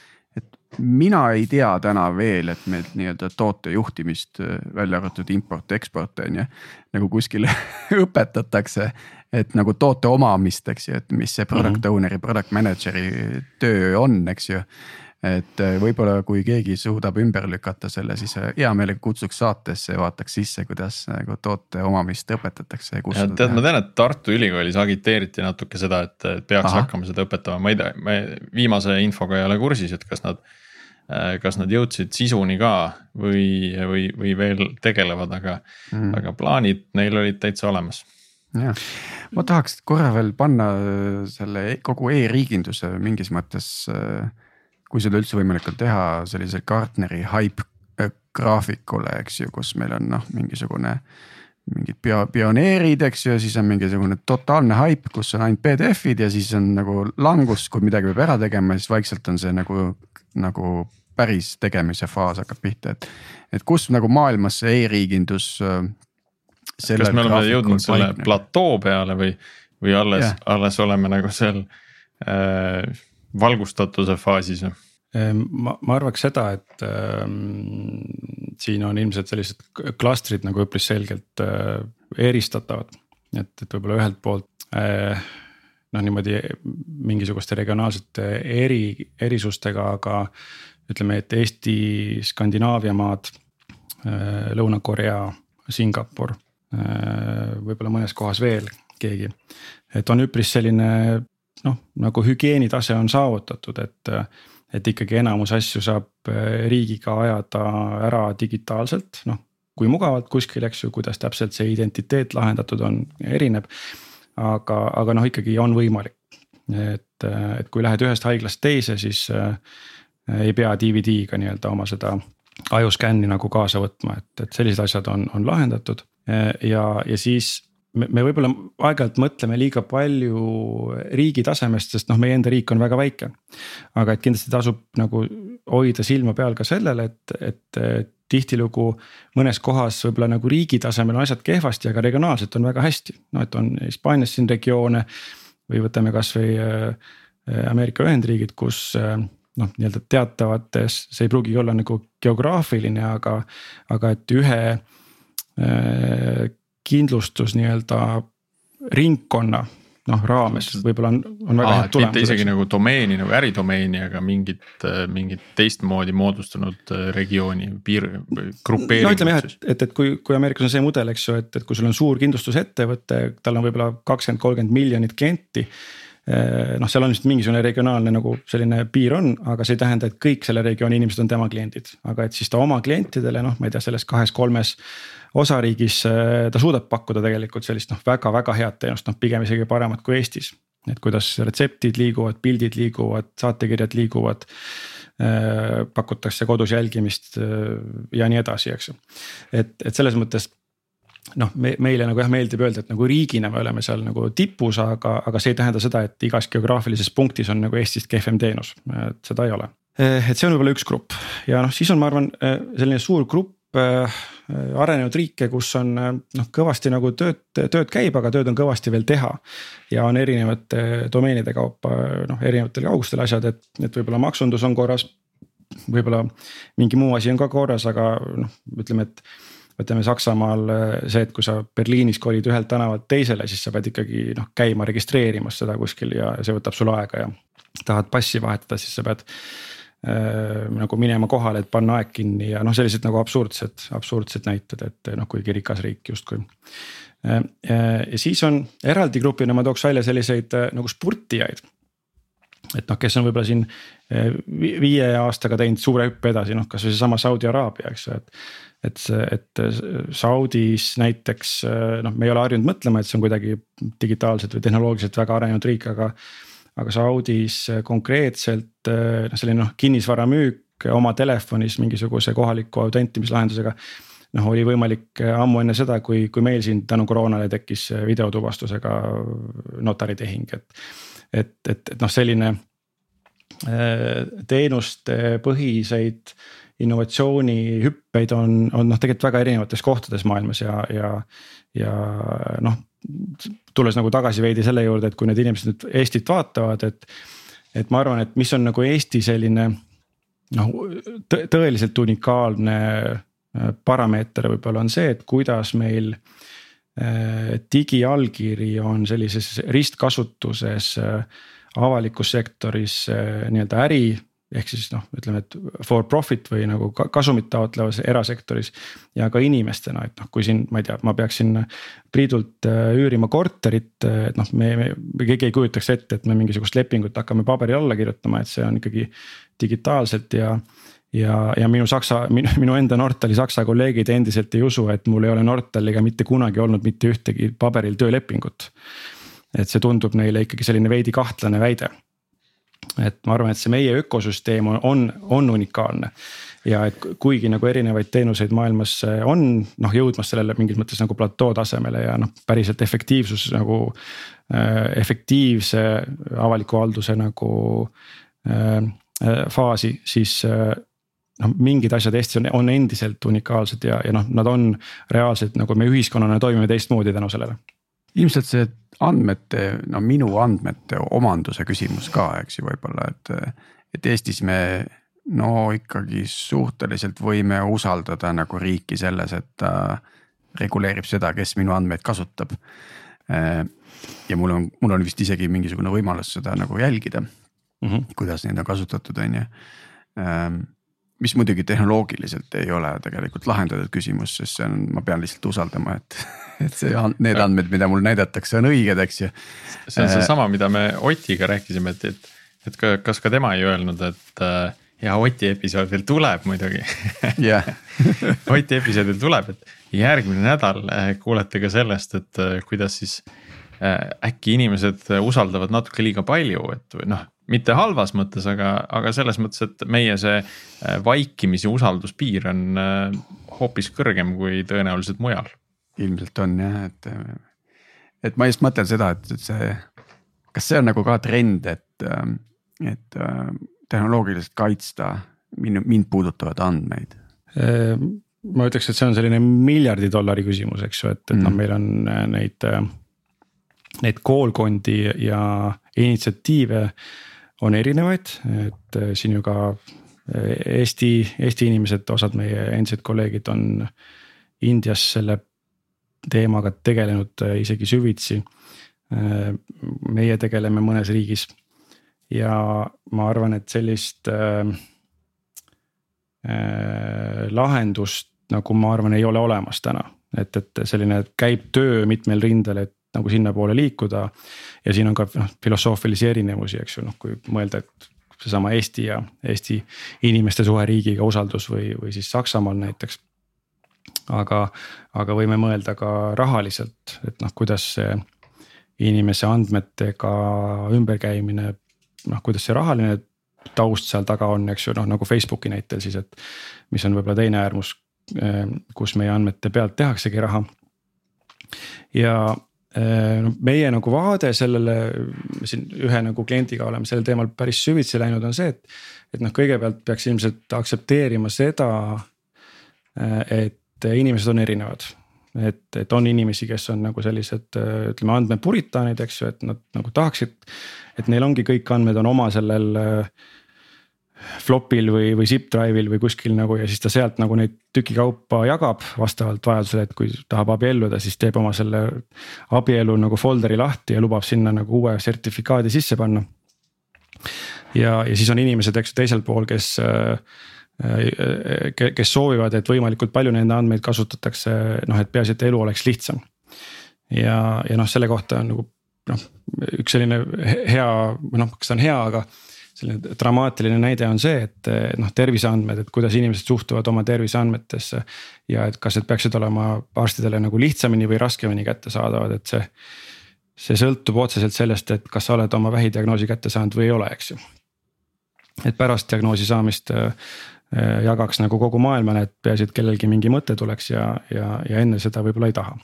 Mina ei tea täna veel, et meil nii-öelda toote juhtimist välja arvatud import-eksport on ju. nagu kuskil õpetatakse, et nagu toote omamist, eks ju, et mis see product -hmm. owner'i, product manager'i töö on, eks ju et äh, võib-olla kui keegi suudab ümber lükata selle, siis äh, hea meelega kutsuks saatesse ja vaataks sisse, kuidas nagu toote omamist õpetatakse. tead, ma tean, et Tartu Ülikoolis agiteeriti natuke seda, et peaks Aha. hakkama seda õpetama, ma ei tea, ma viimase infoga ei ole kursis, et kas nad. Äh, kas nad jõudsid sisuni ka või, või, või veel tegelevad, aga mm., aga plaanid neil olid täitsa olemas jah, ma tahaks korra veel panna selle e-, kogu e-riiginduse mingis mõttes äh, kui seda üldse võimalik on teha sellise Gartneri hype äh, graafikule, eks ju, kus meil on noh, mingisugune. mingid pio-, pioneerid, eks ju, ja siis on mingisugune totaalne hype, kus on ainult PDF-id ja siis on nagu langus, kui midagi peab ära tegema, siis vaikselt on see nagu, nagu päris tegemise faas hakkab pihta, et. et kus nagu maailmas see e-riigindus. Äh, kas me oleme jõudnud selle paikne? platoo peale või, või alles yeah., alles oleme nagu seal äh, valgustatuse faasis? Ehm, ma, ma arvaks seda, et äh, siin on ilmselt sellised klastrid nagu üpris selgelt äh, eristatavad. et, et võib-olla ühelt poolt äh, noh, niimoodi mingisuguste regionaalsete eri, erisustega, aga ütleme, et Eesti, Skandinaavia maad äh,, Lõuna-Korea, Singapur äh,, võib-olla mõnes kohas veel keegi. et on üpris selline noh, nagu hügieenitase on saavutatud, et, et ikkagi enamus asju saab eh, riigiga ajada ära digitaalselt, noh. kui mugavalt kuskil, eks ju, kuidas täpselt see identiteet lahendatud on, erineb. aga, aga noh, ikkagi on võimalik, et, et kui lähed ühest haiglast teise, siis äh, ei pea DVD-ga nii-öelda oma seda ajuskänni nagu kaasa võtma, et, et sellised asjad on, on lahendatud ja, ja siis me, me võib-olla aeg-ajalt mõtleme liiga palju riigi tasemest, sest noh, meie enda riik on väga väike. aga et kindlasti tasub nagu hoida silma peal ka sellele, et, et tihtilugu mõnes kohas võib-olla nagu riigi tasemel on asjad kehvasti, aga regionaalselt on väga hästi. no et on Hispaanias siin regioone või võtame kasvõi äh, Ameerika Ühendriigid, kus äh, noh, nii-öelda teatavates, see ei pruugi olla nagu geograafiline, aga, aga et ühe äh, kindlustus nii-öelda ringkonna noh raames võib-olla on, on väga head tulemused. isegi nagu domeeni nagu äridomeeni, aga mingit, mingit teistmoodi moodustunud äh, regiooni piir, grupeeringut. no ütleme jah, et, et, et kui, kui Ameerikas on see mudel, eks ju, et, et kui sul on suur kindlustusettevõte, tal on võib-olla kakskümmend, kolmkümmend miljonit klienti noh, seal on vist mingisugune regionaalne nagu selline piir on, aga see ei tähenda, et kõik selle regiooni inimesed on tema kliendid. aga et siis ta oma klientidele noh, ma ei tea, selles kahes-kolmes osariigis eh, ta suudab pakkuda tegelikult sellist noh, väga-väga head teenust, noh pigem isegi paremat kui Eestis. et kuidas retseptid liiguvad, pildid liiguvad, saatekirjad liiguvad eh, pakutakse kodus jälgimist ja nii edasi, eks ju. et, et selles mõttes noh, me meile nagu jah meeldib öelda, et nagu riigina me oleme seal nagu tipus, aga, aga see ei tähenda seda, et igas geograafilises punktis on nagu Eestist kehvem teenus, et seda ei ole. et see on võib-olla üks grupp ja noh, siis on, ma arvan, selline suur grupp äh, arenenud riike, kus on noh, kõvasti nagu tööd, tööd käib, aga tööd on kõvasti veel teha. ja on erinevate domeenide kaupa noh, erinevatel kaugustel asjad, et, et võib-olla maksundus on korras. võib-olla mingi muu asi on ka korras, aga noh, ütleme, et ütleme Saksamaal äh, see, et kui sa Berliinis kolid ühelt tänavalt teisele, siis sa pead ikkagi noh käima registreerimas seda kuskil ja see võtab sul aega ja. tahad passi vahetada, siis sa pead äh, nagu minema kohale, et panna aeg kinni ja noh, sellised nagu absurdsed, absurdsed näited, et noh, kuigi rikas riik justkui äh,. ja siis on eraldi grupina ma tooks välja selliseid äh, nagu spurtijaid et noh, kes on võib-olla siin äh, viie aastaga teinud suure hüppe edasi, noh kasvõi seesama Saudi Araabia, eks ju, et et see, et Saudis näiteks noh, me ei ole harjunud mõtlema, et see on kuidagi digitaalselt või tehnoloogiliselt väga arenenud riik, aga. aga Saudis konkreetselt noh, selline noh kinnisvara müük oma telefonis mingisuguse kohaliku autentimislahendusega noh, oli võimalik ammu enne seda, kui, kui meil siin tänu koroonale tekkis videotuvastusega notaritehing, et. et, et, et noh, selline teenuste põhiseid innovatsioonihüppeid on, on noh, tegelikult väga erinevates kohtades maailmas ja, ja, ja noh. tulles nagu tagasi veidi selle juurde, et kui need inimesed nüüd Eestit vaatavad, et, et ma arvan, et mis on nagu Eesti selline noh tõeliselt unikaalne äh, parameeter võib-olla on see, et kuidas meil äh, digiallkiri on sellises ristkasutuses avalikus sektoris nii-öelda äri ehk siis noh, ütleme, et for profit või nagu kasumit taotlevas erasektoris. ja ka inimestena, et noh, kui siin, ma ei tea, ma peaksin Priidult äh, üürima korterit, äh, et noh, me, me, me keegi ei kujutaks ette, et me mingisugust lepingut hakkame paberil alla kirjutama, et see on ikkagi digitaalselt ja ja, ja minu saksa, minu, enda Nortali saksa kolleegid endiselt ei usu, et mul ei ole Nortaliga mitte kunagi olnud mitte ühtegi paberil töölepingut. et see tundub neile ikkagi selline veidi kahtlane väide et ma arvan, et see meie ökosüsteem on, on, on unikaalne. ja et kuigi nagu erinevaid teenuseid maailmas eh, on noh jõudmas sellele mingis mõttes nagu platoo tasemele ja noh, päriselt efektiivsus nagu äh,. efektiivse avaliku halduse nagu äh, faasi, siis äh, noh, mingid asjad Eestis on, on endiselt unikaalsed ja, ja noh, nad on reaalselt nagu me ühiskonnana toimime teistmoodi tänu sellele ilmselt see andmete, no minu andmete omanduse küsimus ka, eks ju, võib-olla, et, et Eestis me no ikkagi suhteliselt võime usaldada nagu riiki selles, et ta reguleerib seda, kes minu andmeid kasutab. ja mul on, mul on vist isegi mingisugune võimalus seda nagu jälgida mm, -hmm. kuidas neid on kasutatud, on ju mis muidugi tehnoloogiliselt ei ole tegelikult lahendatud küsimus, sest see on, ma pean lihtsalt usaldama, et, et see, need andmed, mida mul näidatakse, on õiged, eks ju. see on seesama, mida me Otiga rääkisime, et, et, et kas ka tema ei öelnud, et äh, ja Oti episood veel tuleb muidugi jah Oti episood veel tuleb, et järgmine nädal äh, kuulete ka sellest, et äh, kuidas siis äkki inimesed usaldavad natuke liiga palju, et noh mitte halvas mõttes, aga, aga selles mõttes, et meie see äh, vaikimis ja usalduspiir on äh, hoopis kõrgem kui tõenäoliselt mujal. ilmselt on jah, et, et ma just mõtlen seda, et see, kas see on nagu ka trend, et, et äh, tehnoloogiliselt kaitsta mind, mind puudutavaid andmeid? ma ütleks, et see on selline miljardi dollari küsimus, eks ju, et, et noh, mm. noh, meil on neid, neid koolkondi ja initsiatiive on erinevaid, et äh, siin ju ka äh, Eesti, Eesti inimesed, osad meie endised kolleegid on Indias selle teemaga tegelenud äh, isegi süvitsi. meie tegeleme mõnes riigis ja ma arvan, et sellist äh, lahendust nagu ma arvan, ei ole olemas täna, et, et selline käib töö mitmel rindel, et nagu sinnapoole liikuda. ja siin on ka noh filosoofilisi erinevusi, eks ju, noh kui mõelda, et seesama Eesti ja Eesti inimeste suhe riigiga, usaldus või, või siis Saksamaal näiteks. aga, aga võime mõelda ka rahaliselt, et noh, kuidas see inimese andmetega ümberkäimine, noh, kuidas see rahaline taust seal taga on, eks ju, noh nagu Facebooki näitel siis, et. mis on võib-olla teine äärmus, eh, kus meie andmete pealt tehaksegi raha. ja Äh, no meie nagu vaade sellele, siin ühe nagu kliendiga oleme sellel teemal päris süvitsi läinud, on see, et. et noh, kõigepealt peaks ilmselt aktsepteerima seda, äh, et inimesed on erinevad. et, et on inimesi, kes on nagu sellised ütleme andmepuritaanid, eks ju, et nad nagu tahaksid, et neil ongi kõik andmed on oma sellel äh, flop'il või, või zip drive'il või kuskil nagu ja siis ta sealt nagu neid tükikaupa jagab vastavalt vajadusele, et kui tahab abielluda, siis teeb oma selle abielu nagu folder'i lahti ja lubab sinna nagu uue sertifikaadi sisse panna. ja, ja siis on inimesed, eks ju, teisel pool, kes kes soovivad, et võimalikult palju nende andmeid kasutatakse, noh, et peaasi, et elu oleks lihtsam. ja, ja noh, selle kohta on nagu noh, üks selline hea või noh, kas ta on hea, aga selline dramaatiline näide on see, et noh, terviseandmed, et kuidas inimesed suhtuvad oma terviseandmetesse. ja et kas need peaksid olema arstidele nagu lihtsamini või raskemini kättesaadavad, et see. see sõltub otseselt sellest, et kas sa oled oma vähidiagnoosi kätte saanud või ei ole, eks ju. et pärast diagnoosi saamist äh, jagaks nagu kogu maailmale, et peaasi, et kellelgi mingi mõte tuleks ja, ja, ja enne seda võib-olla ei taha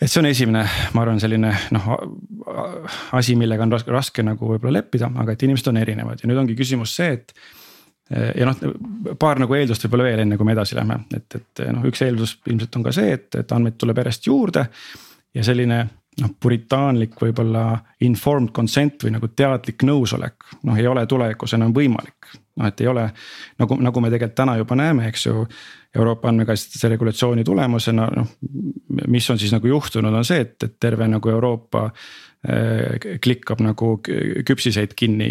et see on esimene, ma arvan, selline noh asi, millega on raske, raske nagu võib-olla leppida, aga et inimesed on erinevad ja nüüd ongi küsimus see, et. ja noh, paar nagu eeldust võib-olla veel, enne kui me edasi lähme, et, et noh, üks eeldus ilmselt on ka see, et, et andmeid tuleb järjest juurde. ja selline noh, puritaanlik võib-olla informed consent või nagu teadlik nõusolek, noh ei ole tulevikus enam võimalik. noh, et ei ole nagu, nagu me tegelikult täna juba näeme, eks ju. Euroopa andmekaitse regulatsiooni tulemusena noh, mis on siis nagu juhtunud, on see, et, et terve nagu Euroopa eh, klikkab nagu küpsiseid kinni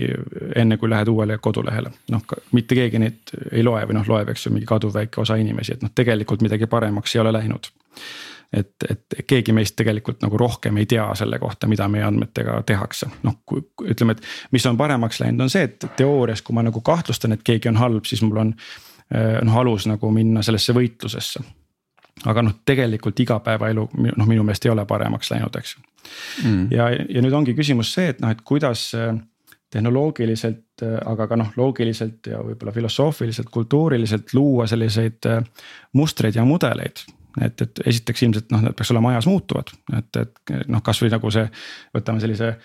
enne kui lähed uuele kodulehele. noh, mitte keegi neid ei loe või noh, loeb, eks ju, mingi kaduvväike osa inimesi, et noh, tegelikult midagi paremaks ei ole läinud et, et keegi meist tegelikult nagu rohkem ei tea selle kohta, mida meie andmetega tehakse, noh kui ütleme, et mis on paremaks läinud, on see, et teoorias, kui ma nagu kahtlustan, et keegi on halb, siis mul on eh, noh alus nagu minna sellesse võitlusesse. aga noh, tegelikult igapäevaelu noh, minu meelest ei ole paremaks läinud, eks ju. Mm.. ja, ja nüüd ongi küsimus see, et noh, et kuidas eh, tehnoloogiliselt, eh, aga ka noh, loogiliselt ja võib-olla filosoofiliselt, kultuuriliselt luua selliseid mustreid ja mudeleid et, et esiteks ilmselt noh, need peaks olema ajas muutuvad, et, et noh, kasvõi nagu see, võtame sellise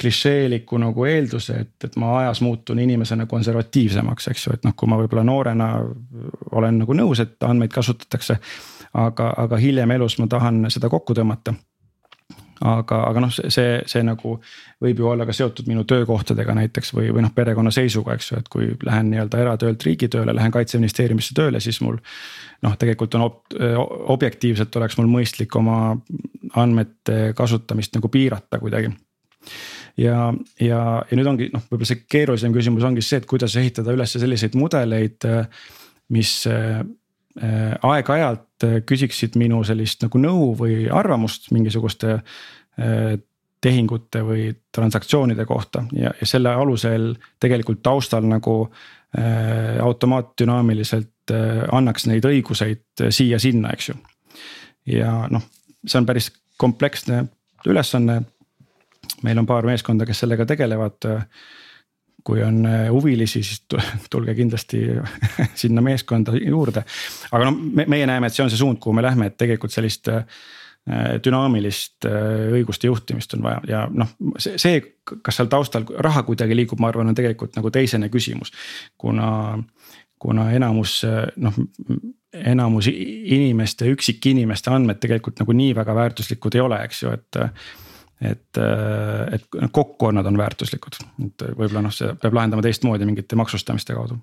klišeeliku nagu eelduse, et, et ma ajas muutun inimesena konservatiivsemaks, eks ju, et noh, kui ma võib-olla noorena olen nagu nõus, et andmeid kasutatakse. aga, aga hiljem elus ma tahan seda kokku tõmmata aga, aga noh, see, see, nagu võib ju olla ka seotud minu töökohtadega näiteks või, või noh, perekonnaseisuga, eks ju, et kui lähen nii-öelda eratöölt riigitööle, lähen kaitseministeeriumisse tööle, siis mul. noh, tegelikult on ob, objektiivselt oleks mul mõistlik oma andmete kasutamist nagu piirata kuidagi ja, ja, ja nüüd ongi noh, võib-olla see keerulisem küsimus ongi see, et kuidas ehitada üles selliseid mudeleid, mis aeg-ajalt äh, küsiksid minu sellist nagu nõu või arvamust mingisuguste äh, tehingute või transaktsioonide kohta ja, ja selle alusel tegelikult taustal nagu äh, automaatdünaamiliselt äh, annaks neid õiguseid siia-sinna, eks ju. ja noh, see on päris kompleksne ülesanne. meil on paar meeskonda, kes sellega tegelevad äh, kui on äh, huvilisi, siis tulge kindlasti sinna meeskonda juurde. aga no me, meie näeme, et see on see suund, kuhu me lähme, et tegelikult sellist äh, dünaamilist äh, õiguste juhtimist on vaja ja noh, see, see, kas seal taustal raha kuidagi liigub, ma arvan, on tegelikult nagu teisene küsimus. kuna, kuna enamus noh, enamus inimeste, üksikinimeste andmed tegelikult nagu nii väga väärtuslikud ei ole, eks ju, et et, äh, et kokku on nad on väärtuslikud, et võib-olla noh, see peab lahendama teistmoodi mingite maksustamiste kaudu.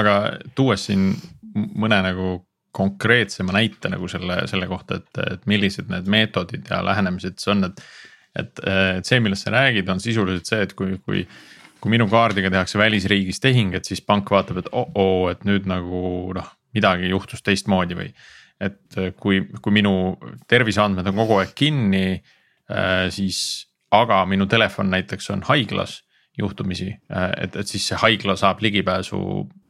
aga tuues siin mõne nagu konkreetsema näite nagu selle, selle kohta, et, et millised need meetodid ja lähenemised see on, et. et, et see, millest sa räägid, on sisuliselt see, et kui, kui, kui minu kaardiga tehakse välisriigis tehing, et siis pank vaatab, et oh-oo, et nüüd nagu noh, midagi juhtus teistmoodi või. et kui, kui minu terviseandmed on kogu aeg kinni siis, aga minu telefon näiteks on haiglas juhtumisi, äh, et, et siis see haigla saab ligipääsu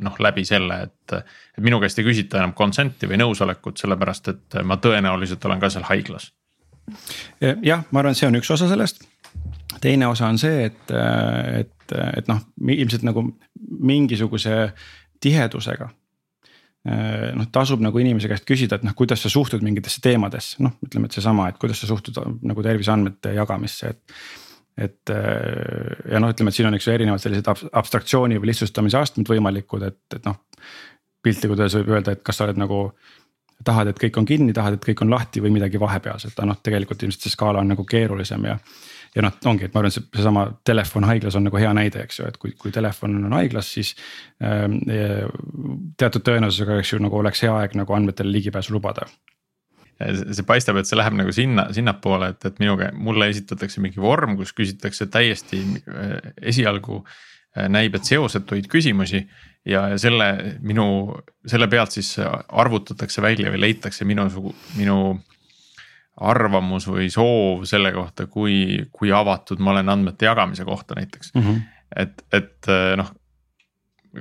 noh läbi selle, et. et minu käest ei küsita enam consent'i või nõusolekut, sellepärast et ma tõenäoliselt olen ka seal haiglas. jah, ma arvan, et see on üks osa sellest. teine osa on see, et, et, et noh, ilmselt nagu mingisuguse tihedusega Äh, noh, tasub nagu inimese käest küsida, et noh, kuidas sa suhtud mingitesse teemadesse, noh, ütleme, et seesama, et kuidas sa suhtud nagu terviseandmete jagamisse, et. et äh, ja noh, ütleme, et siin on, eks ju, erinevad sellised abstraktsiooni või lihtsustamise astmed võimalikud, et, et noh. piltlikult öeldes võib öelda, et kas sa oled nagu tahad, et kõik on kinni, tahad, et kõik on lahti või midagi vahepealset, aga noh, tegelikult ilmselt see skaala on nagu keerulisem ja ja noh, ongi, et ma arvan, see seesama telefon haiglas on nagu hea näide, eks ju, et kui, kui telefon on haiglas, siis äh,. teatud tõenäosusega, eks ju, nagu oleks hea aeg nagu andmetele ligipääsu lubada see paistab, et see läheb nagu sinna, sinnapoole, et, et minuga, mulle esitatakse mingi vorm, kus küsitakse täiesti äh, esialgu äh, näib, et seosetuid küsimusi. ja selle minu, selle pealt siis arvutatakse välja või leitakse minu, minu arvamus või soov selle kohta, kui, kui avatud ma olen andmete jagamise kohta näiteks mm. -hmm. et, et eh, noh,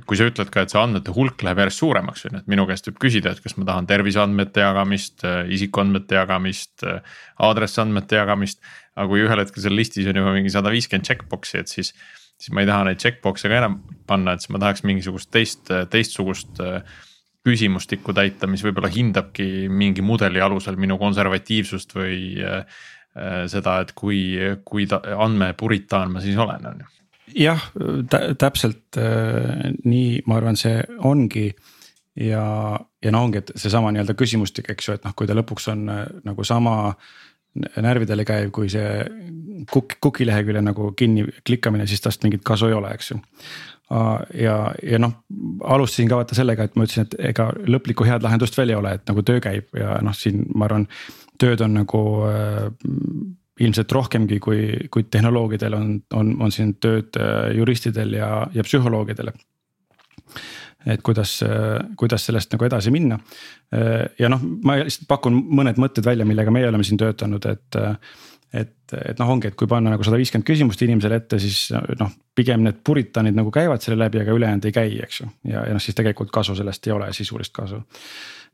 kui sa ütled ka, et see andmete hulk läheb järjest suuremaks, on ju, et minu käest võib küsida, et kas ma tahan terviseandmete jagamist, eh, isikuandmete jagamist, eh, aadressiandmete jagamist. aga kui ühel hetkel seal listis on juba mingi sada viiskümmend checkbox'i, et siis, siis ma ei taha neid checkbox'e ka enam panna, et siis ma tahaks mingisugust teist, teistsugust äh, küsimustikku täita, mis võib-olla hindabki mingi mudeli alusel minu konservatiivsust või äh, äh seda, et kui, kui andmepuritaan ma siis olen, on ju. jah, täpselt äh, nii, ma arvan, see ongi ja, ja no ongi, et seesama nii-öelda küsimustik, eks ju, et noh, kui ta lõpuks on nagu sama närvidele käiv, kui see kuk-, kukilehekülje nagu kinni klikkamine, siis tast mingit kasu ei ole, eks ju. Ja, ja noh, alustasin ka vaata sellega, et ma ütlesin, et ega lõplikku head lahendust veel ei ole, et nagu töö käib ja noh, siin ma arvan, tööd on nagu äh, ilmselt rohkemgi kui, kui tehnoloogidel on, on, on siin tööd äh, juristidel ja, ja psühholoogidel et kuidas, kuidas sellest nagu edasi minna. ja noh, ma lihtsalt pakun mõned mõtted välja, millega meie oleme siin töötanud, et. Et, et noh, ongi, et kui panna nagu sada viiskümmend küsimust inimesele ette, siis noh, pigem need puritanid nagu käivad selle läbi, aga ülejäänud ei käi, eks ju. ja, ja noh, siis tegelikult kasu sellest ei ole, sisulist kasu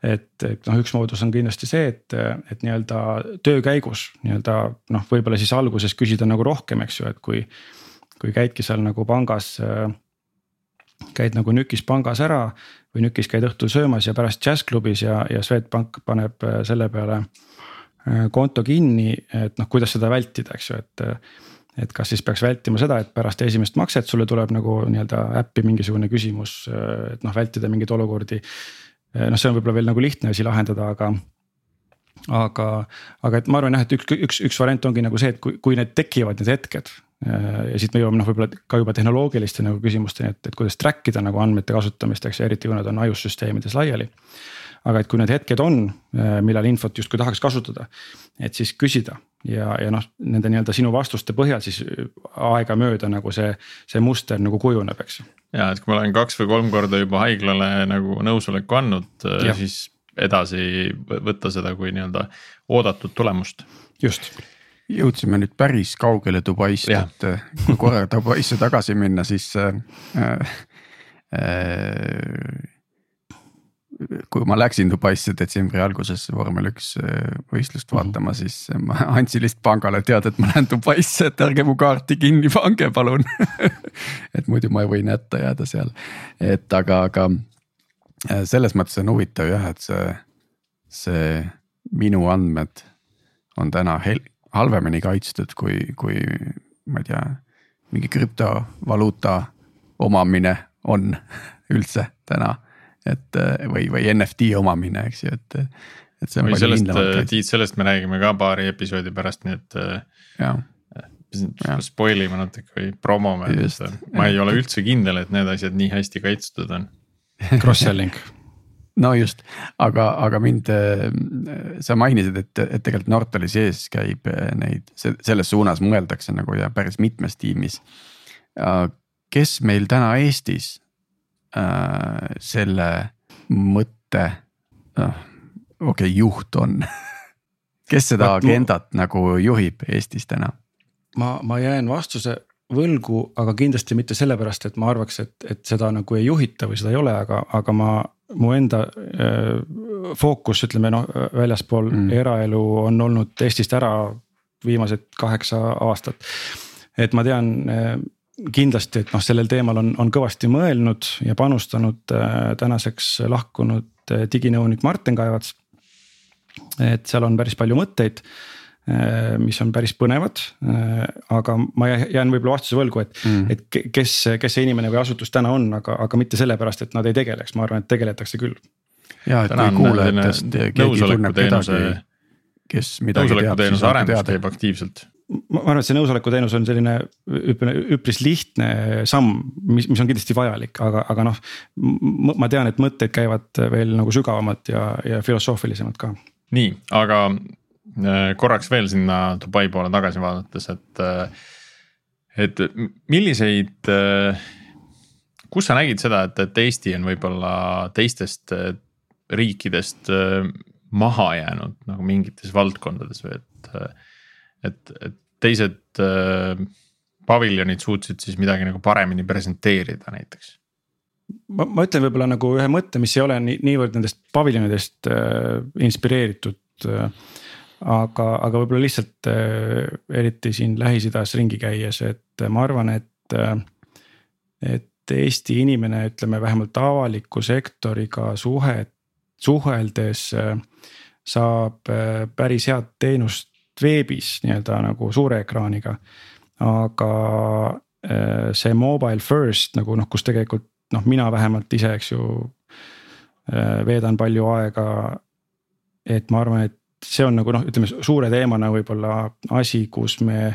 et, et noh, üks moodus on kindlasti see, et, et nii-öelda töö käigus nii-öelda noh, võib-olla siis alguses küsida nagu rohkem, eks ju, et kui. kui käidki seal nagu pangas käid nagu Nükis pangas ära või Nükis käid õhtul söömas ja pärast džässklubis ja, ja Swedbank paneb selle peale äh, konto kinni, et noh, kuidas seda vältida, eks ju, et. et kas siis peaks vältima seda, et pärast esimest makset sulle tuleb nagu nii-öelda äppi mingisugune küsimus, äh, et noh, vältida mingeid olukordi. noh, see on võib-olla veel nagu lihtne asi lahendada, aga aga, aga et ma arvan jah, et üks, üks, üks variant ongi nagu see, et kui, kui need tekivad, need hetked, Äh, ja siit me jõuame noh, võib-olla ka juba tehnoloogiliste nagu küsimusteni, et, et kuidas track ida nagu andmete kasutamist, eks ju, eriti kui nad on iOS süsteemides laiali. Aga et kui need hetked on, äh, millal infot justkui tahaks kasutada, et siis küsida. Ja, ja noh, nende nii-öelda sinu vastuste põhjal siis aegamööda nagu see, see muster nagu kujuneb, eks ja et kui ma olen kaks või kolm korda juba haiglale nagu nõusoleku andnud, äh, siis edasi võtta seda kui nii-öelda oodatud tulemust. just. Jõudsime nüüd päris kaugele Dubaist, et äh, kui korra Dubaisse tagasi minna, siis äh, äh, kui ma läksin Dubaisse detsembri alguses vormel üks äh, võistlust mhm. vaatama, siis ma andsin lihtsalt pangale teada, et ma lähen Dubaisse, et ärge mu kaarti kinni pange, palun et muidu ma võin hätta jääda seal, et aga, aga äh, selles mõttes on huvitav jah, et see, see minu andmed on täna halvemini kaitstud kui, kui ma ei tea, mingi krüptovaluuta omamine on üldse täna. Et või, või NFT omamine, eks ju, et, et see on. või sellest, Tiit, sellest me räägime ka paari episoodi pärast, nii et. jah spoil ime natuke või promome, et ma ei ole üldse kindel, et need asjad nii hästi kaitstud on. Cross-selling no just, aga, aga mind, sa mainisid, et, et tegelikult Nortali sees käib eh, neid, selles suunas mõeldakse nagu ja päris mitmes tiimis. kes meil täna Eestis äh, selle mõtte äh,, okei okay,, juht on kes seda Vaat, agendat ma... nagu juhib Eestis täna? ma, ma jään vastuse võlgu, aga kindlasti mitte sellepärast, et ma arvaks, et, et seda nagu ei juhita või seda ei ole, aga, aga ma mu enda äh, fookus, ütleme noh, väljaspool mm. eraelu on olnud Eestist ära viimased kaheksa aastat. et ma tean äh, kindlasti, et noh, sellel teemal on, on kõvasti mõelnud ja panustanud äh, tänaseks lahkunud äh, diginõunik Martin Kaevats. et seal on päris palju mõtteid Äh, mis on päris põnevad. Äh, aga ma jään võib-olla vastuse võlgu, et mm., et kes, kes see inimene või asutus täna on, aga, aga mitte sellepärast, et nad ei tegeleks, ma arvan, et tegeletakse küll. ja, et kui kuulajatest keegi tunneb kedagi, kes midagi teab, siis on teada. teeb aktiivselt ma arvan, et see nõusoleku teenus on selline ütleme üpris lihtne samm, mis, mis on kindlasti vajalik, aga, aga noh. ma tean, et mõtted käivad veel nagu sügavamad ja, ja filosoofilisemad ka. nii, aga Äh, korraks veel sinna Dubai poole tagasi vaadates, et, äh, et milliseid, äh, kus sa nägid seda, et, et Eesti on võib-olla teistest riikidest maha jäänud nagu mingites valdkondades või et, et, et teised paviljonid suutsid siis midagi nagu paremini presenteerida näiteks? ma, ma ütlen võib-olla nagu ühe mõtte, mis ei ole nii, niivõrd nendest paviljonidest äh, inspireeritud äh, aga, aga võib-olla lihtsalt äh, eriti siin Lähis-Idas ringi käies, et ma arvan, et, äh, et Eesti inimene, ütleme vähemalt avaliku sektoriga suhet, suheldes äh, saab päris head teenust veebis nii-öelda nagu suure ekraaniga. aga see mobile first nagu noh, kus tegelikult noh, mina vähemalt ise, eks ju veedan palju aega. et ma arvan, et see on nagu noh, ütleme suure teemana võib-olla asi, kus me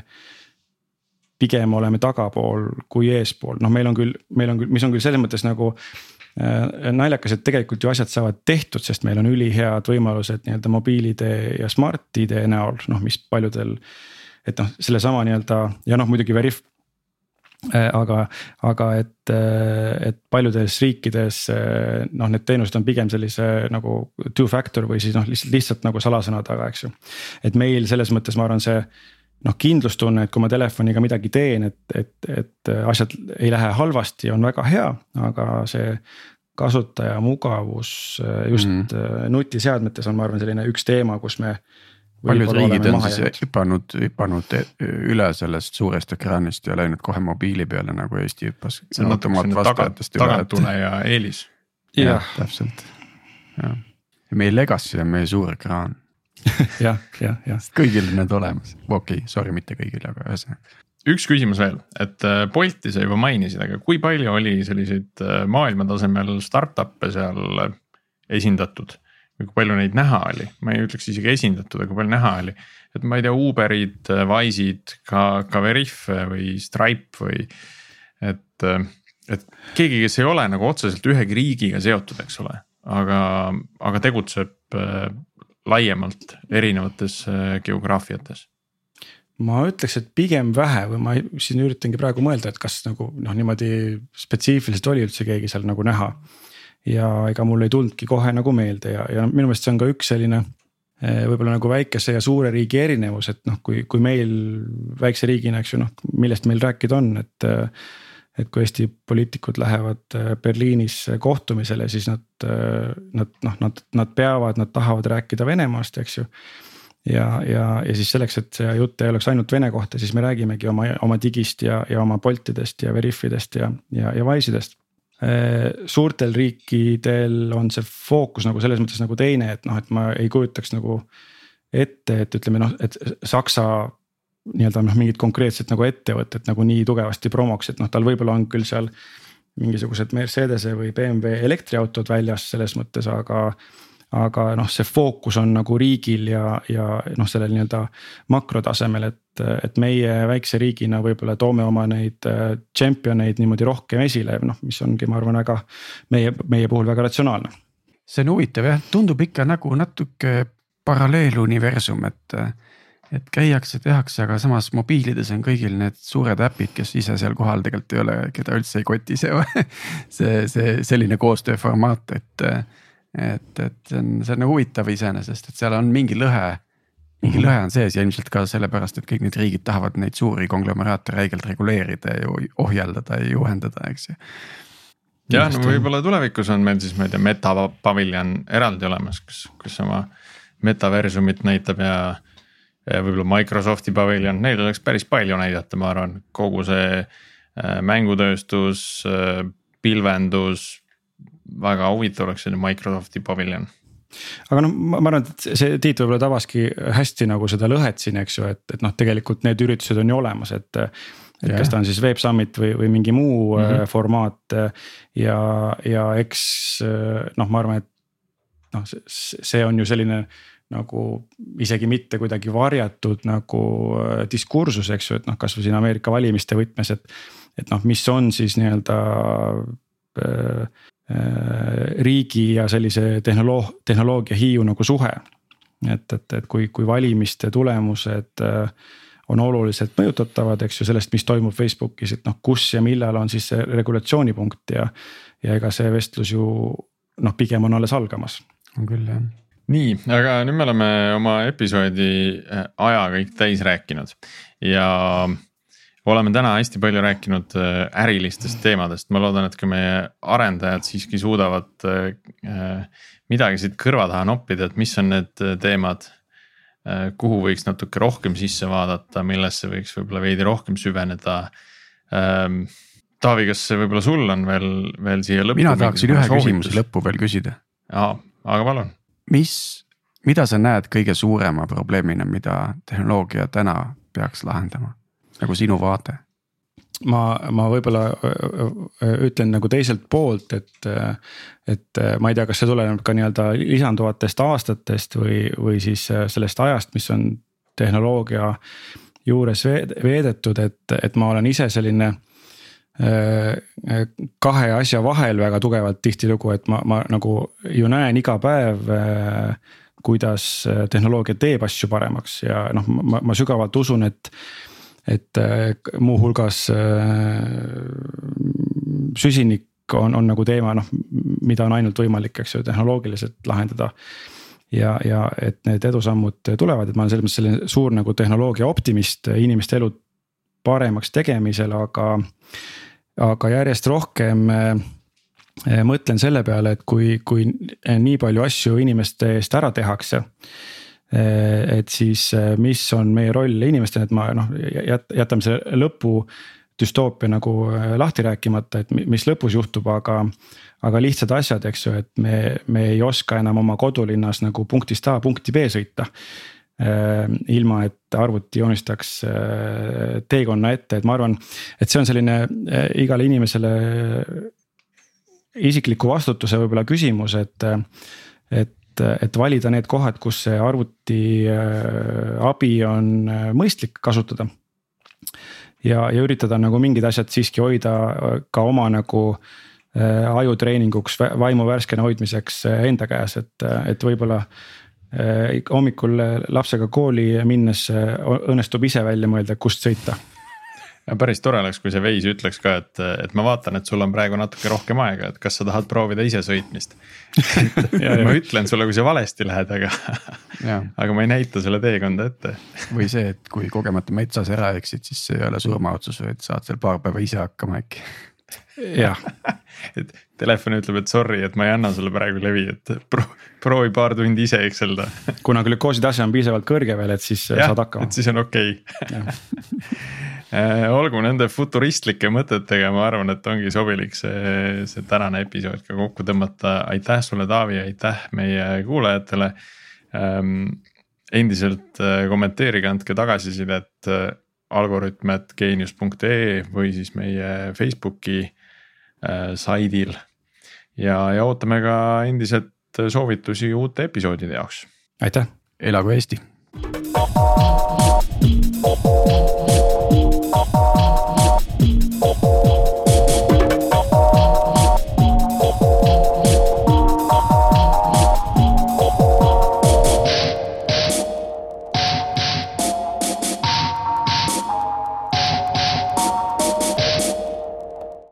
pigem oleme tagapool kui eespool, noh, meil on küll, meil on küll, mis on küll selles mõttes nagu äh, naljakas, et tegelikult ju asjad saavad tehtud, sest meil on ülihead võimalused nii-öelda mobiil-ID ja Smart-ID näol, noh, mis paljudel. et noh, sellesama nii-öelda ja noh, muidugi Veriff äh, aga, aga et, äh, et paljudes riikides noh, need teenused on pigem sellise nagu two factor või siis noh, lihtsalt, lihtsalt nagu salasõna taga, eks ju. et meil selles mõttes ma arvan, see noh, kindlustunne, et kui ma telefoniga midagi teen, et, et, et asjad ei lähe halvasti, on väga hea, aga see kasutaja mugavus just mm -hmm. nutiseadmetes on, ma arvan, selline üks teema, kus me. paljud riigid on siis hüpanud, hüpanud üle sellest suurest ekraanist ja läinud kohe mobiili peale nagu Eesti hüppas. see on natuke tagant, taganttuleja eelis. jah, täpselt, jah. ja meie legacy on meie suur ekraan jah, jah, jah. kõigil on need olemas, okei okay,, sorry, mitte kõigil, aga ühesõnaga. üks küsimus veel, et äh, Bolti sa juba mainisid, aga kui palju oli selliseid äh, maailma tasemel startup'e seal äh, esindatud? või kui palju neid näha oli, ma ei ütleks isegi esindatud, aga kui palju näha oli, et ma ei tea, Uberid, Wise'id, ka, ka Veriff või Stripe või et, et keegi, kes ei ole nagu otseselt ühegi riigiga seotud, eks ole, aga, aga tegutseb laiemalt erinevates äh, geograafiates? ma ütleks, et pigem vähe või ma siin üritangi praegu mõelda, et kas nagu noh, niimoodi spetsiifiliselt oli üldse keegi seal nagu näha. ja ega mul ei tulnudki kohe nagu meelde ja, ja minu meelest see on ka üks selline äh, võib-olla nagu väikese ja suure riigi erinevus, et noh, kui, kui meil väikse riigina, eks ju noh, millest meil rääkida on, et äh, et kui Eesti poliitikud lähevad äh, Berliinis kohtumisele, siis nad, äh, nad noh, nad, nad peavad, nad tahavad rääkida Venemaast, eks ju. ja, ja, ja siis selleks, et see jutt ei oleks ainult Vene kohta, siis me räägimegi oma, oma digist ja, ja oma Boltidest ja Veriffidest ja, ja, ja Wise'idest äh, suurtel riikidel on see fookus nagu selles mõttes nagu teine, et noh, et ma ei kujutaks nagu ette, et ütleme noh, et Saksa nii-öelda noh, mingit konkreetset nagu ettevõtet nagu nii tugevasti promoks, et noh, tal võib-olla on küll seal. mingisugused Mercedese või BMW elektriautod väljas selles mõttes, aga. aga noh, see fookus on nagu riigil ja, ja noh, sellel nii-öelda makrotasemel, et, et meie väikse riigina võib-olla toome oma neid äh, champion eid niimoodi rohkem esile, noh, mis ongi, ma arvan, väga meie, meie puhul väga ratsionaalne. see on huvitav jah, tundub ikka nagu natuke paralleeluniversum, et et käiakse, tehakse, aga samas mobiilides on kõigil need suured äpid, kes ise seal kohal tegelikult ei ole, keda üldse ei koti see see, see selline koostööformaat, et. et, et see on, see on nagu huvitav iseenesest, et seal on mingi lõhe, mingi -hmm. lõhe on sees ja ilmselt ka sellepärast, et kõik need riigid tahavad neid suuri konglomeraate räigelt reguleerida ja juhendada ja juhendada, eks ju jah, no võib-olla tulevikus on meil siis, ma ei tea, meta paviljon eraldi olemas, kus, kus oma metaversumit näitab ja võib-olla Microsofti paviljon, neil oleks päris palju näidata, ma arvan, kogu see äh, mängutööstus, äh, pilvendus. väga huvitav oleks selline Microsofti paviljon aga noh, ma arvan, et see Tiit võib-olla tabaski hästi nagu seda lõhet siin, eks ju, et, et noh, tegelikult need üritused on ju olemas, et. et yeah. kas ta on siis Web Summit või, või mingi muu mm -hmm. formaat ja, ja eks noh, ma arvan, et noh, see on ju selline nagu isegi mitte kuidagi varjatud nagu äh, diskursus, eks ju, et noh, kasvõi siin Ameerika valimiste võtmes, et. et noh, mis on siis nii-öelda äh, äh, riigi ja sellise tehnoloog-, tehnoloogia hiiu nagu suhe. et, et, et kui, kui valimiste tulemused äh, on oluliselt mõjutatavad, eks ju, sellest, mis toimub Facebookis, et noh, kus ja millal on siis see regulatsioonipunkt ja. ja ega see vestlus ju noh, pigem on alles algamas. on küll jah nii, aga nüüd me oleme oma episoodi äh, aja kõik täis rääkinud ja oleme täna hästi palju rääkinud äh, ärilistest teemadest, ma loodan, et ka meie arendajad siiski suudavad äh, midagi siit kõrva taha noppida, et mis on need teemad. kuhu võiks natuke rohkem sisse vaadata, millesse võiks võib-olla veidi rohkem süveneda. Ähm, Taavi, kas võib-olla sul on veel, veel siia lõppu? mina tahaksin ühe küsimuse lõppu veel küsida. aa, aga palun mis, mida sa näed kõige suurema probleemina, mida tehnoloogia täna peaks lahendama, nagu sinu vaade? ma, ma võib-olla ütlen nagu teiselt poolt, et, et ma ei tea, kas see tuleneb ka nii-öelda lisanduvatest aastatest või, või siis sellest ajast, mis on tehnoloogia juures veedetud, et, et ma olen ise selline kahe asja vahel väga tugevalt tihtilugu, et ma, ma nagu ju näen iga päev kuidas tehnoloogia teeb asju paremaks ja noh, ma, ma sügavalt usun, et et äh, muuhulgas äh, süsinik on, on nagu teema, noh, mida on ainult võimalik, eks ju, tehnoloogiliselt lahendada. ja, ja et need edusammud tulevad, et ma olen selles mõttes selline suur nagu tehnoloogia optimist inimeste elu paremaks tegemisel, aga. aga järjest rohkem äh, mõtlen selle peale, et kui, kui nii palju asju inimeste eest ära tehakse Eh, et siis, eh, mis on meie roll inimestena, et ma noh jät-, jätame selle lõpu düstoopia nagu eh, lahti rääkimata, et mis lõpus juhtub, aga. aga lihtsad asjad, eks ju, et me, me ei oska enam oma kodulinnas nagu punktist A punkti B sõita. Ilma, et arvuti joonistaks teekonna ette, et ma arvan, et see on selline igale inimesele isikliku vastutuse võib-olla küsimus, et, et et, valida need kohad, kus see arvuti äh, abi on äh, mõistlik kasutada. ja, ja üritada nagu mingid asjad siiski hoida äh, ka oma nagu äh, ajutreeninguks, vaimu värskena hoidmiseks enda käes, et, et võib-olla äh, hommikul lapsega kooli minnes õnnestub ise välja mõelda, kust sõita. Päris tore oleks, kui see Waze ütleks ka, et, et ma vaatan, et sul on praegu natuke rohkem aega, et kas sa tahad proovida ise sõitmist. Ma ütlen sulle, kui sa valesti lähed, aga aga ma ei näita sulle teekonda ette. Või see, et kui kogemata metsas ära eksid, siis see ei ole surmaotsus, vaid saad seal paar päeva ise hakkama äkki jah et telefon ütleb, et sorry, et ma ei anna sulle praegu levi, et pro, proovi paar tundi ise ekselda kuna glükoosi tase on piisavalt kõrge veel, et siis ja, saad hakkama. et siis on okei okay. Äh, olgu nende futuristlike mõtetega, ma arvan, et ongi sobilik see, see tänane episood ka kokku tõmmata. aitäh sulle, Taavi, aitäh meie kuulajatele ähm,. endiselt äh, kommenteerige, andke tagasisidet äh, algoritm.geenius.ee või siis meie Facebooki äh, saidil. ja, ja ootame ka endiselt soovitusi uute episoodide jaoks. aitäh. elagu Eesti.